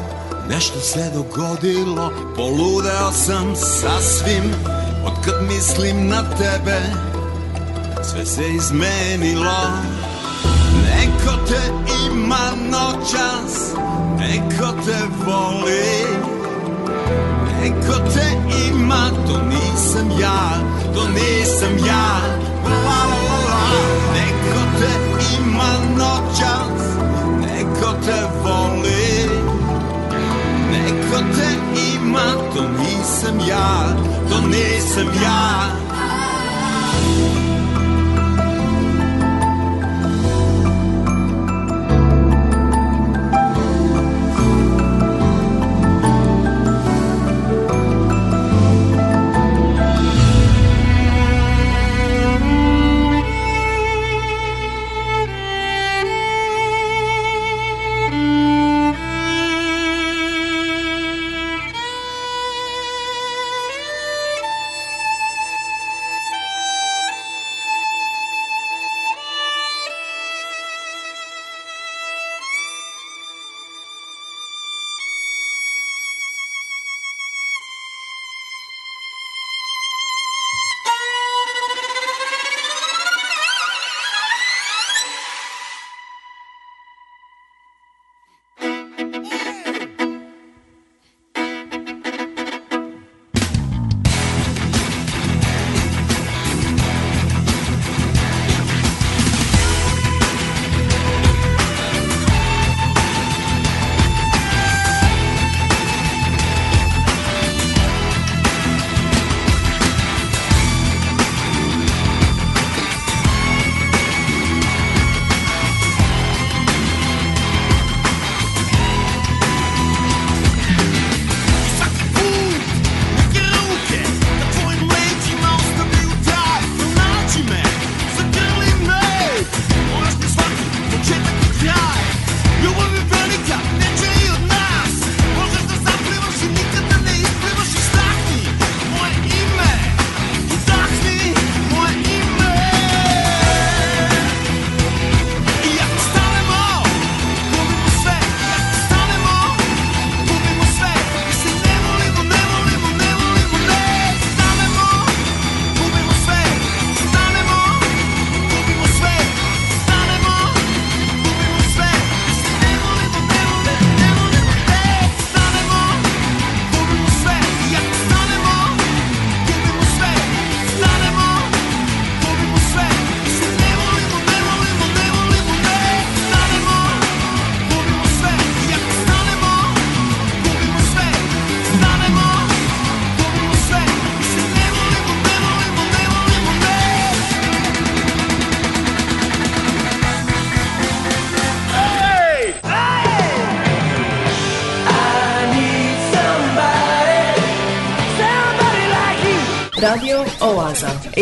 Nešto se dogodilo, poludeo sam sasvim Od kad mislim na tebe, sve se izmenilo. Neko te ima noćas, neko te voli Neko te ima, to nisam ja, to nisam ja. La, la, la. Neko te ima noćas, neko te voli. Neko te ima, to nisam ja, to nisam ja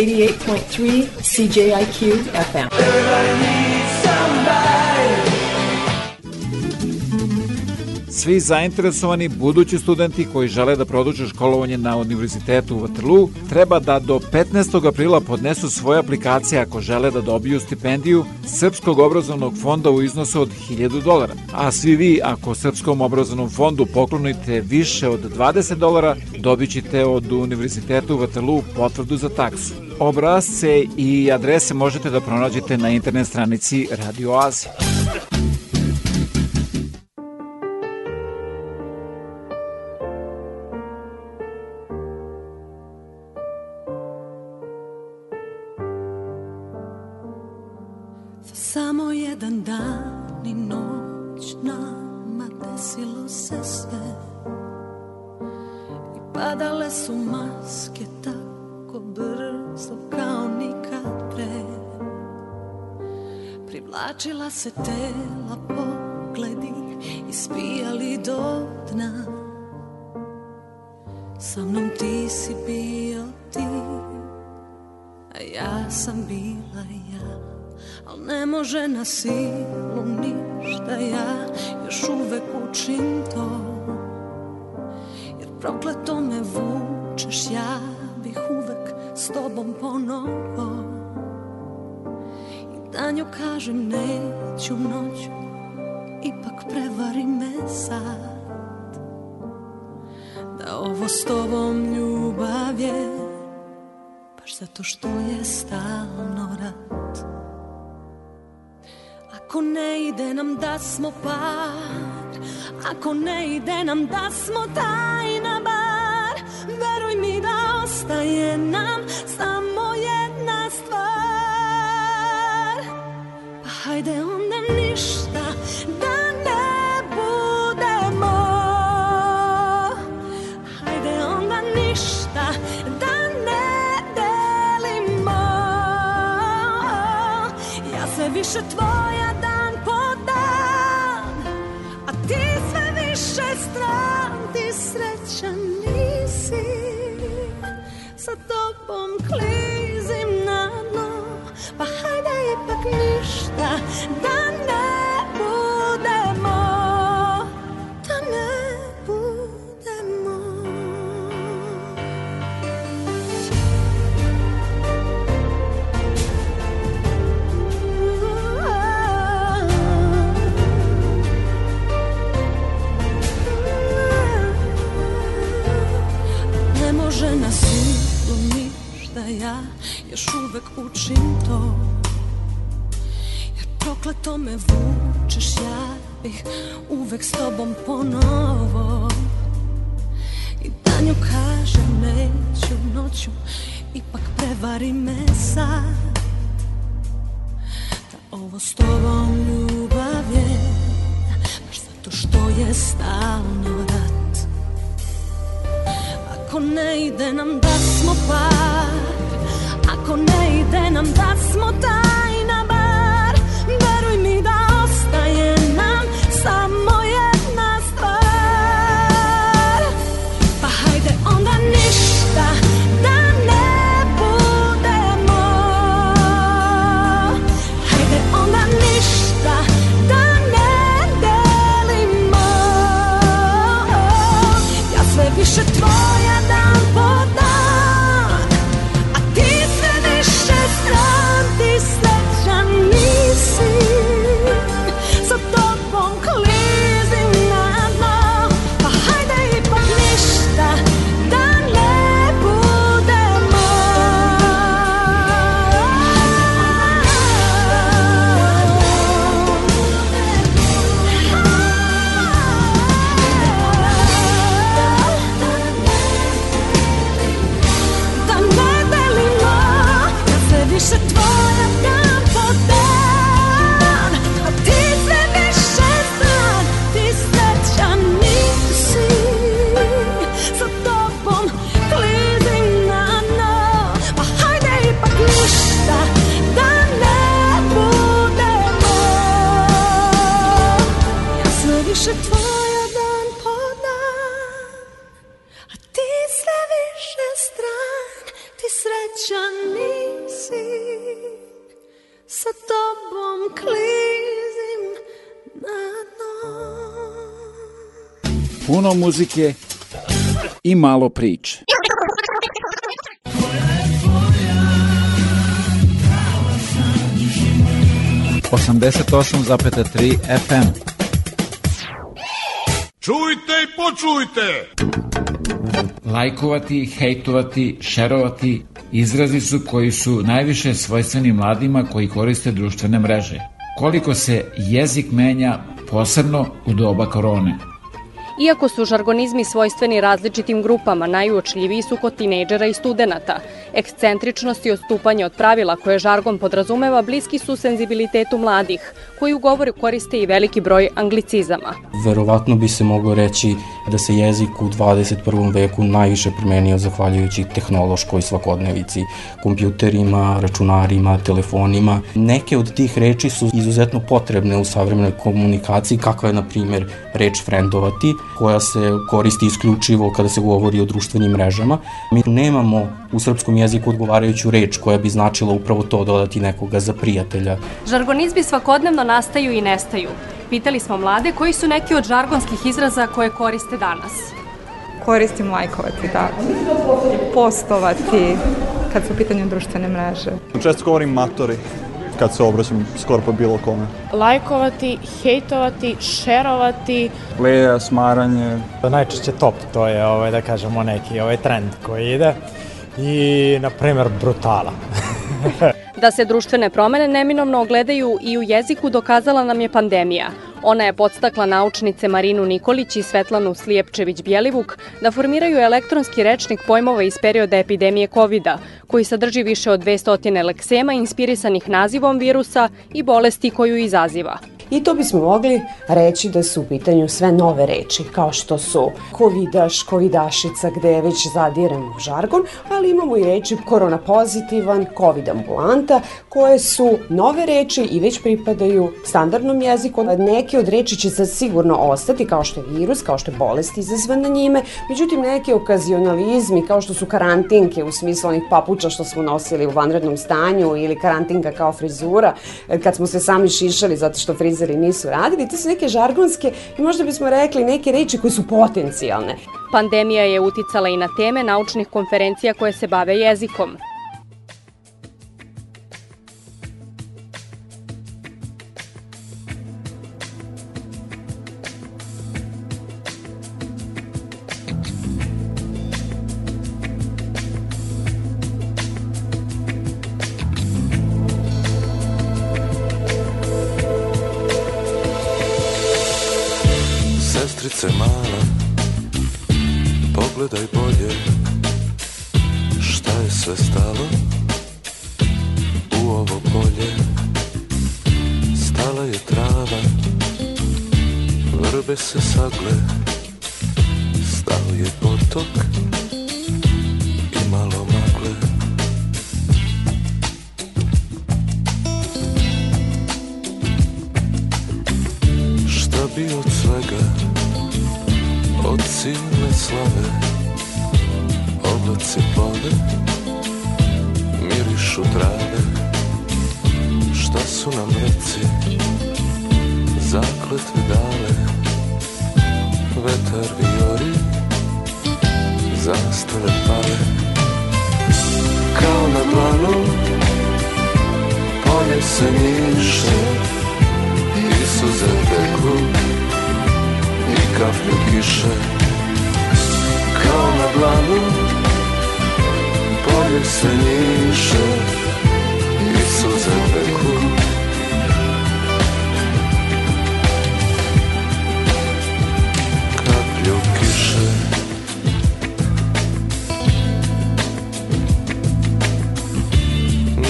88.3 CJIQ FM. Svi zainteresovani budući studenti koji žele da produče školovanje na Univerzitetu u Waterloo treba da do 15. aprila podnesu svoje aplikacije ako žele da dobiju stipendiju Srpskog obrazovnog fonda u iznosu od 1000 dolara. A svi vi ako Srpskom obrazovnom fondu poklonite više od 20 dolara, dobit ćete od Univerzitetu u Waterloo potvrdu za taksu. Obrazce i adrese možete da pronađete na internet stranici Radio Oazi. Se tela pogledi i spijali do dna. Sa mnom ti si bio ti, a ja sam bila ja. Al ne može na silu ništa Ja još uvek učim to. Jer prokleto me vučeš Ja bih uvek s tobom ponovo Danju kažem neću noću Ipak prevari me sad. Da ovo s tobom ljubav je Baš zato što je stalno rat. Ako ne ide nam da smo par Ako ne ide nam da smo tajna bar Veruj mi da ostaje nam muzike i malo priče. Osamdeset osam zapeta tri FM. Čujte i počujte! Lajkovati, hejtovati, šerovati izrazi su koji su najviše svojstveni mladima koji koriste društvene mreže. Koliko se jezik menja posebno u doba korone. Iako su žargonizmi svojstveni različitim grupama, najuočljiviji su kod tinejdžera i studenta. Ekscentričnost i odstupanje od pravila koje žargon podrazumeva bliski su senzibilitetu mladih, koji u govoru koriste i veliki broj anglicizama. Verovatno bi se moglo reći da se jezik u 21. veku najviše promenio zahvaljujući tehnološkoj svakodnevici, kompjuterima, računarima, telefonima. Neke od tih reči su izuzetno potrebne u savremenoj komunikaciji, kakva je, na primjer, reč frendovati, koja se koristi isključivo kada se govori o društvenim mrežama. Mi nemamo u srpskom jeziku odgovarajuću reč koja bi značila upravo to dodati nekoga za prijatelja. Žargonizmi svakodnevno nastaju i nestaju. Pitali smo mlade koji su neki od žargonskih izraza koje koriste danas. Koristim lajkovati, da. Postovati, kad su u pitanju društvene mreže. Često govorim matori kad se obraćam skoro pa bilo kome. Lajkovati, hejtovati, šerovati. Leja, smaranje. Najčešće top, to je ovaj, da kažemo neki ovaj trend koji ide i na primer brutala. Da se društvene promene neminovno ogledaju i u jeziku dokazala nam je pandemija. Ona je podstakla naučnice Marinu Nikolić i Svetlanu Slijepčević-Bjelivuk da formiraju elektronski rečnik pojmova iz perioda epidemije covid koji sadrži više od 200 leksema inspirisanih nazivom virusa i bolesti koju izaziva. I to bismo mogli reći da su u pitanju sve nove reči, kao što su covidaš, covidašica, gde već zadiren u žargon, ali imamo i reči korona pozitivan, covid ambulanta, koje su nove reči i već pripadaju standardnom jeziku. Neke od reči će sad sigurno ostati, kao što je virus, kao što je bolest izazvana njime, međutim neke okazionalizmi, kao što su karantinke u smislu onih papuča što smo nosili u vanrednom stanju ili karantinka kao frizura, kad smo se sami šišali zato što frizer televizori nisu radili. To su neke žargonske i možda bismo rekli neke reči koje su potencijalne. Pandemija je uticala i na teme naučnih konferencija koje se bave jezikom.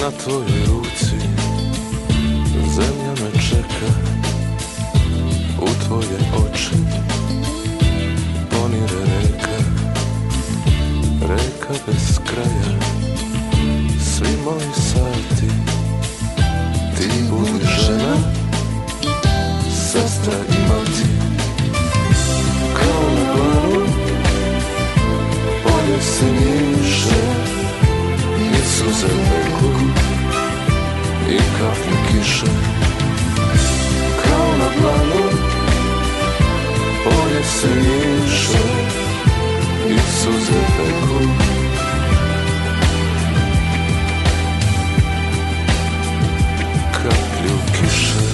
Na tvojoj ruci. Zemlja me čeka u tvoje oči. Ponire reka reka bez kraja. Svi moji sati ti budi žena kaflju kiše. Kao na dlanu Polje se njiše I suze teku Kaplju kiše.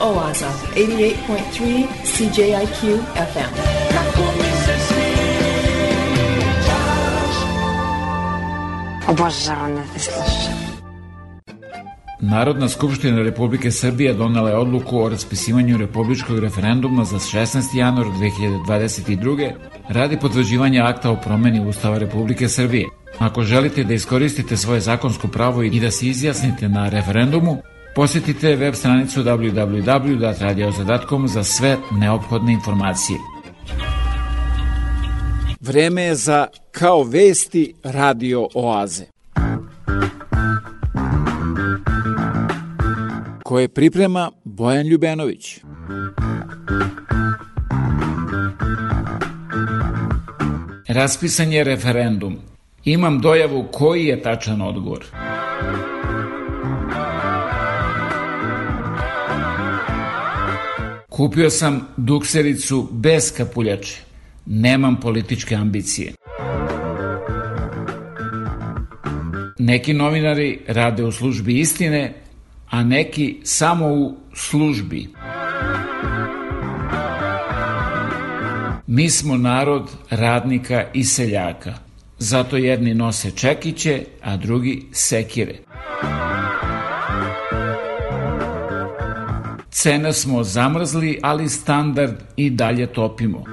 Oaza, 88.3 CJIQ FM. Da te slušam. Narodna skupština Republike Srbije donala je odluku o raspisivanju republičkog referenduma za 16. januar 2022. radi potvrđivanja akta o promeni Ustava Republike Srbije. Ako želite da iskoristite svoje zakonsko pravo i da se izjasnite na referendumu, posjetite web stranicu www.radioza.com za sve neophodne informacije. Vreme je za Kao vesti radio oaze. koje priprema Bojan Ljubenović. Raspisan je referendum. Imam dojavu koji je tačan odgovor. Kupio sam duksericu bez kapuljače. Nemam političke ambicije. Neki novinari rade u službi istine, a neki samo u službi. Mi smo narod radnika i seljaka. Zato jedni nose čekiće, a drugi sekire. Cene smo zamrzli, ali standard i dalje topimo.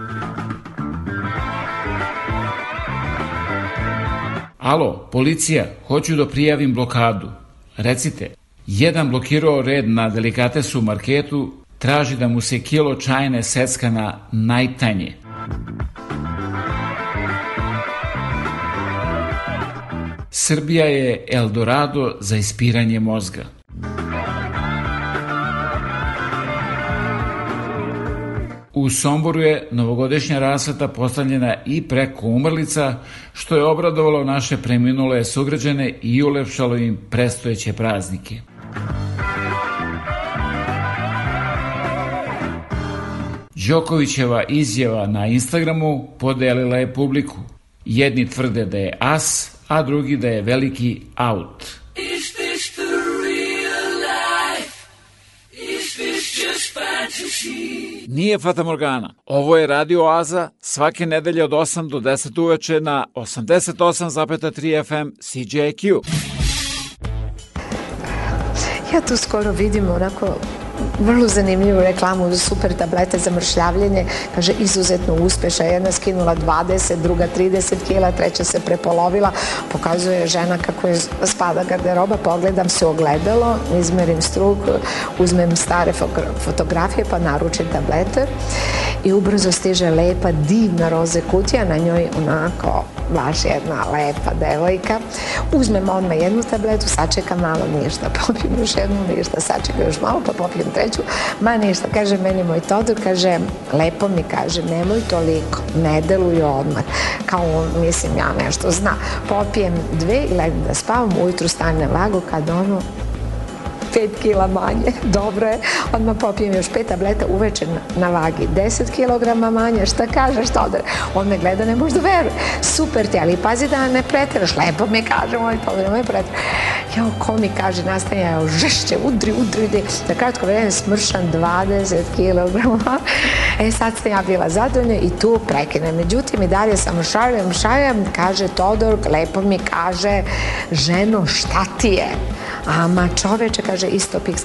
Alo, policija, hoću da prijavim blokadu. Recite, jedan blokirao red na delikatesu marketu, traži da mu se kilo čajne secka na najtanje. Srbija je Eldorado za ispiranje mozga. U Somboru je novogodišnja rasveta postavljena i preko umrlica, što je obradovalo naše preminule sugrađane i ulepšalo im prestojeće praznike. Đokovićeva izjava na Instagramu podelila je publiku. Jedni tvrde da je as, a drugi da je veliki out. Is this the real life? Is this just fantasy? Nije Fata Morgana. Ovo je Radio Oaza svake nedelje od 8 do 10 uveče na 88,3 FM CJQ. Ja tu skoro vidim onako vrlo zanimljivu reklamu super tablete za mršljavljenje. Kaže, izuzetno uspešna. Jedna skinula 20, druga 30 kila, treća se prepolovila. Pokazuje žena kako je spada garderoba. Pogledam se ogledalo, izmerim struk, uzmem stare fotografije pa naručim tablete i ubrzo stiže lepa, divna roze kutija, na njoj onako baš jedna lepa devojka. Uzmem odmah jednu tabletu, sačekam malo ništa, popijem još jednu ništa, sačekam još malo pa popijem treću, ma ništa. Kaže meni moj Todor, kaže, lepo mi kaže, nemoj toliko, ne deluju odmah. Kao, mislim, ja nešto zna. Popijem dve i legnem da spavam, ujutru stane vagu kad ono 5 kila manje, dobro je, odmah popijem još pet tableta uveče na vagi, 10 kg manje, šta kažeš, odre? On me gleda, ne možda veruje, super ti, ali pazi da ne pretiraš, lepo mi kaže moj to, nemoj pretiraš. Ja, ko mi kaže, nastaje, ja, žešće, udri, udri, udri, za kratko vreme smršan 20 kg. E, sad sam ja bila zadovoljna i tu prekine. Međutim, i dalje sam šaljem, šaljem, kaže Todor, lepo mi kaže, ženo, šta ti je? Ama čoveče, kaže isto piks.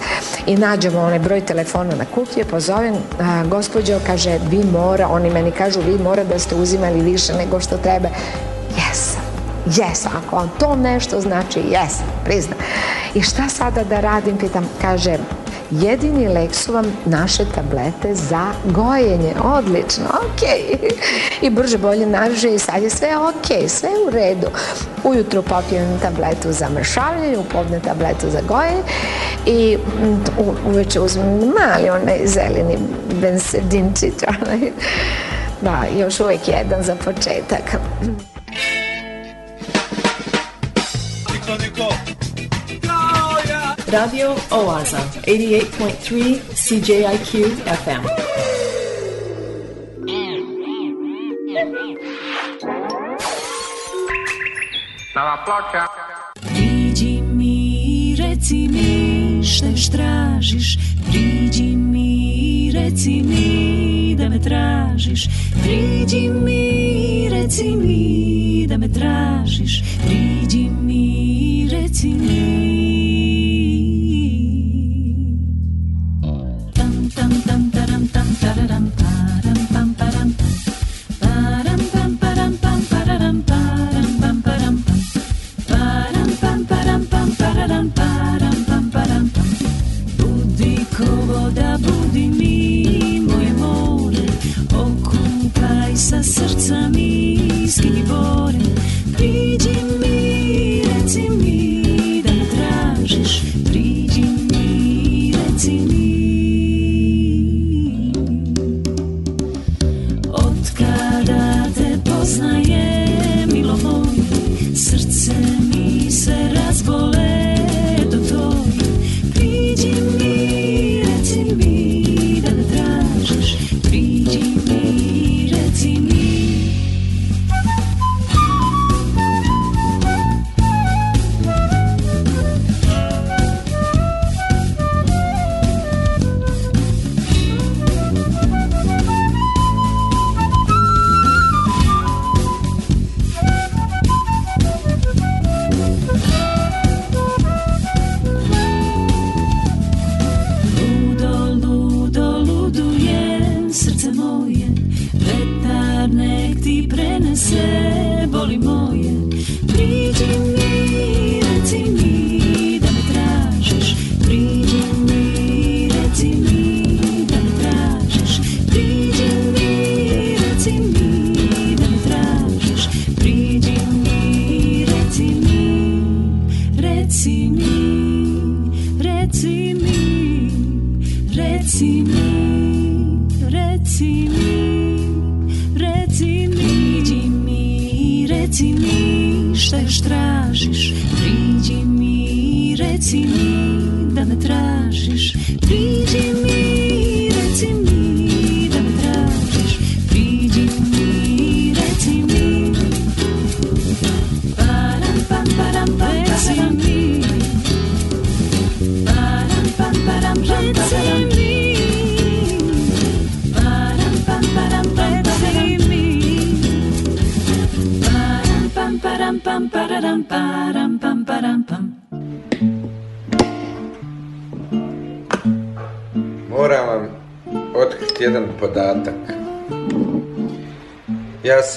I nađemo onaj broj telefona na kutlje, pozovem, a, gospođo, kaže, vi mora, oni meni kažu, vi mora da ste uzimali više nego što treba. Jesam. Jes, ako vam to nešto znači, jes, prizna. I šta sada da radim, pitam, kaže, jedini lek su vam naše tablete za gojenje. Odlično, ok. I brže bolje naže i sad je sve ok, sve u redu. Ujutru popijem tabletu za mršavljanje, upodne tabletu za gojenje i mm, uveče uzmem mali onaj zeleni bensedinčić. Da, još uvek jedan za početak. Niko, niko. Radio Oaza, 88.3 CJIQ FM. Nova ploča. Priđi mi, reci mi šta još tražiš, priđi Priđi mi, reci mi da me tražiš Priđi mi, reci mi da me tražiš Priđi mi, reci mi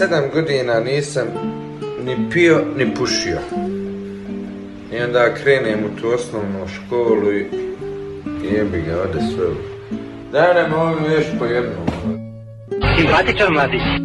sedam godina nisam ni pio, ni pušio. I onda krenem u tu osnovnu školu i jebi ga, ode sve. Daj nam ovim još po jednom. Simpatičan mladić.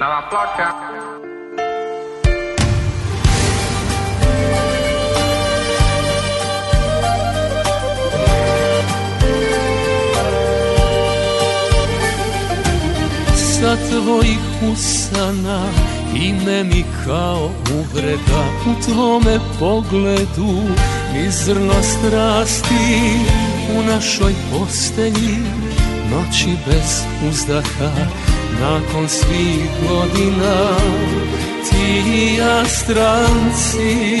Nova ploča. Sa tvojih usana ime mi kao uvreda U tvome pogledu mi zrno strasti U našoj postelji noći bez uzdaha Nakon svih godina ti i ja stranci.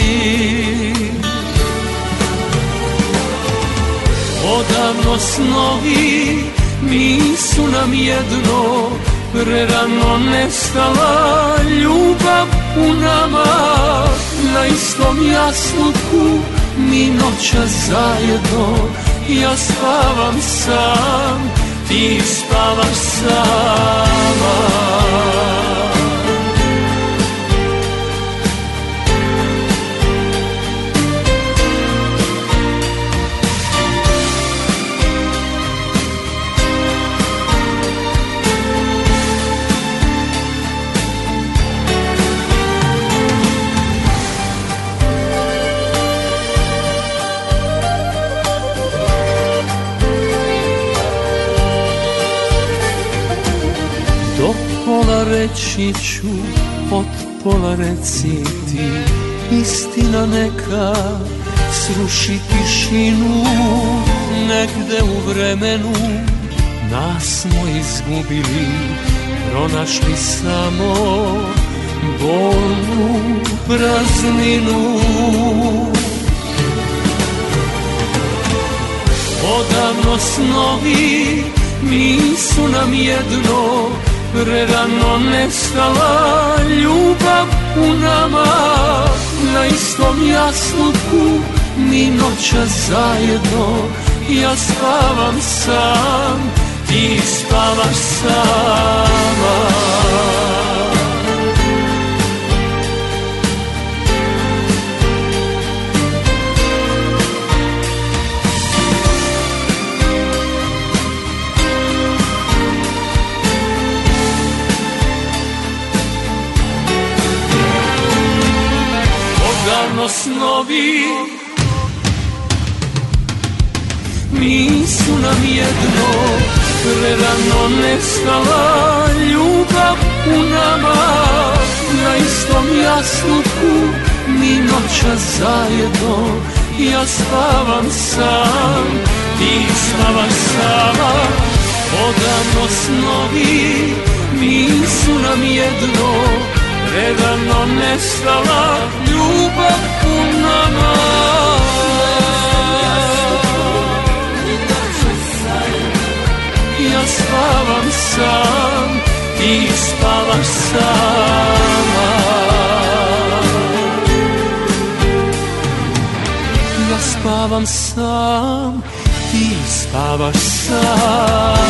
Odavno snovi nisu nam jedno Prerano nestala ljubav u nama. Na istom jasluku mi noća zajedno Ja spavam sam, ti spavaš sama reći ću od pola reci ti. Istina neka sruši tišinu Negde u vremenu nas smo izgubili. Pronašli samo bolnu prazninu. Odavno snovi nisu nam jedno Prerano nestala ljubav u nama. Na istom jasluku mi noća zajedno. Ja spavam sam, ti spavaš sama Odavno snovi nisu nam jedno Prerano nestala ljubav u nama. Na istom jasluku mi noća zajedno. Ja spavam sam, ti spavaš sama. Odavno snovi nisu nam jedno Predano nestala ljubav u nama Ja spavam sam, ti spavaš sama. Ja spavam sam, ti spavaš sama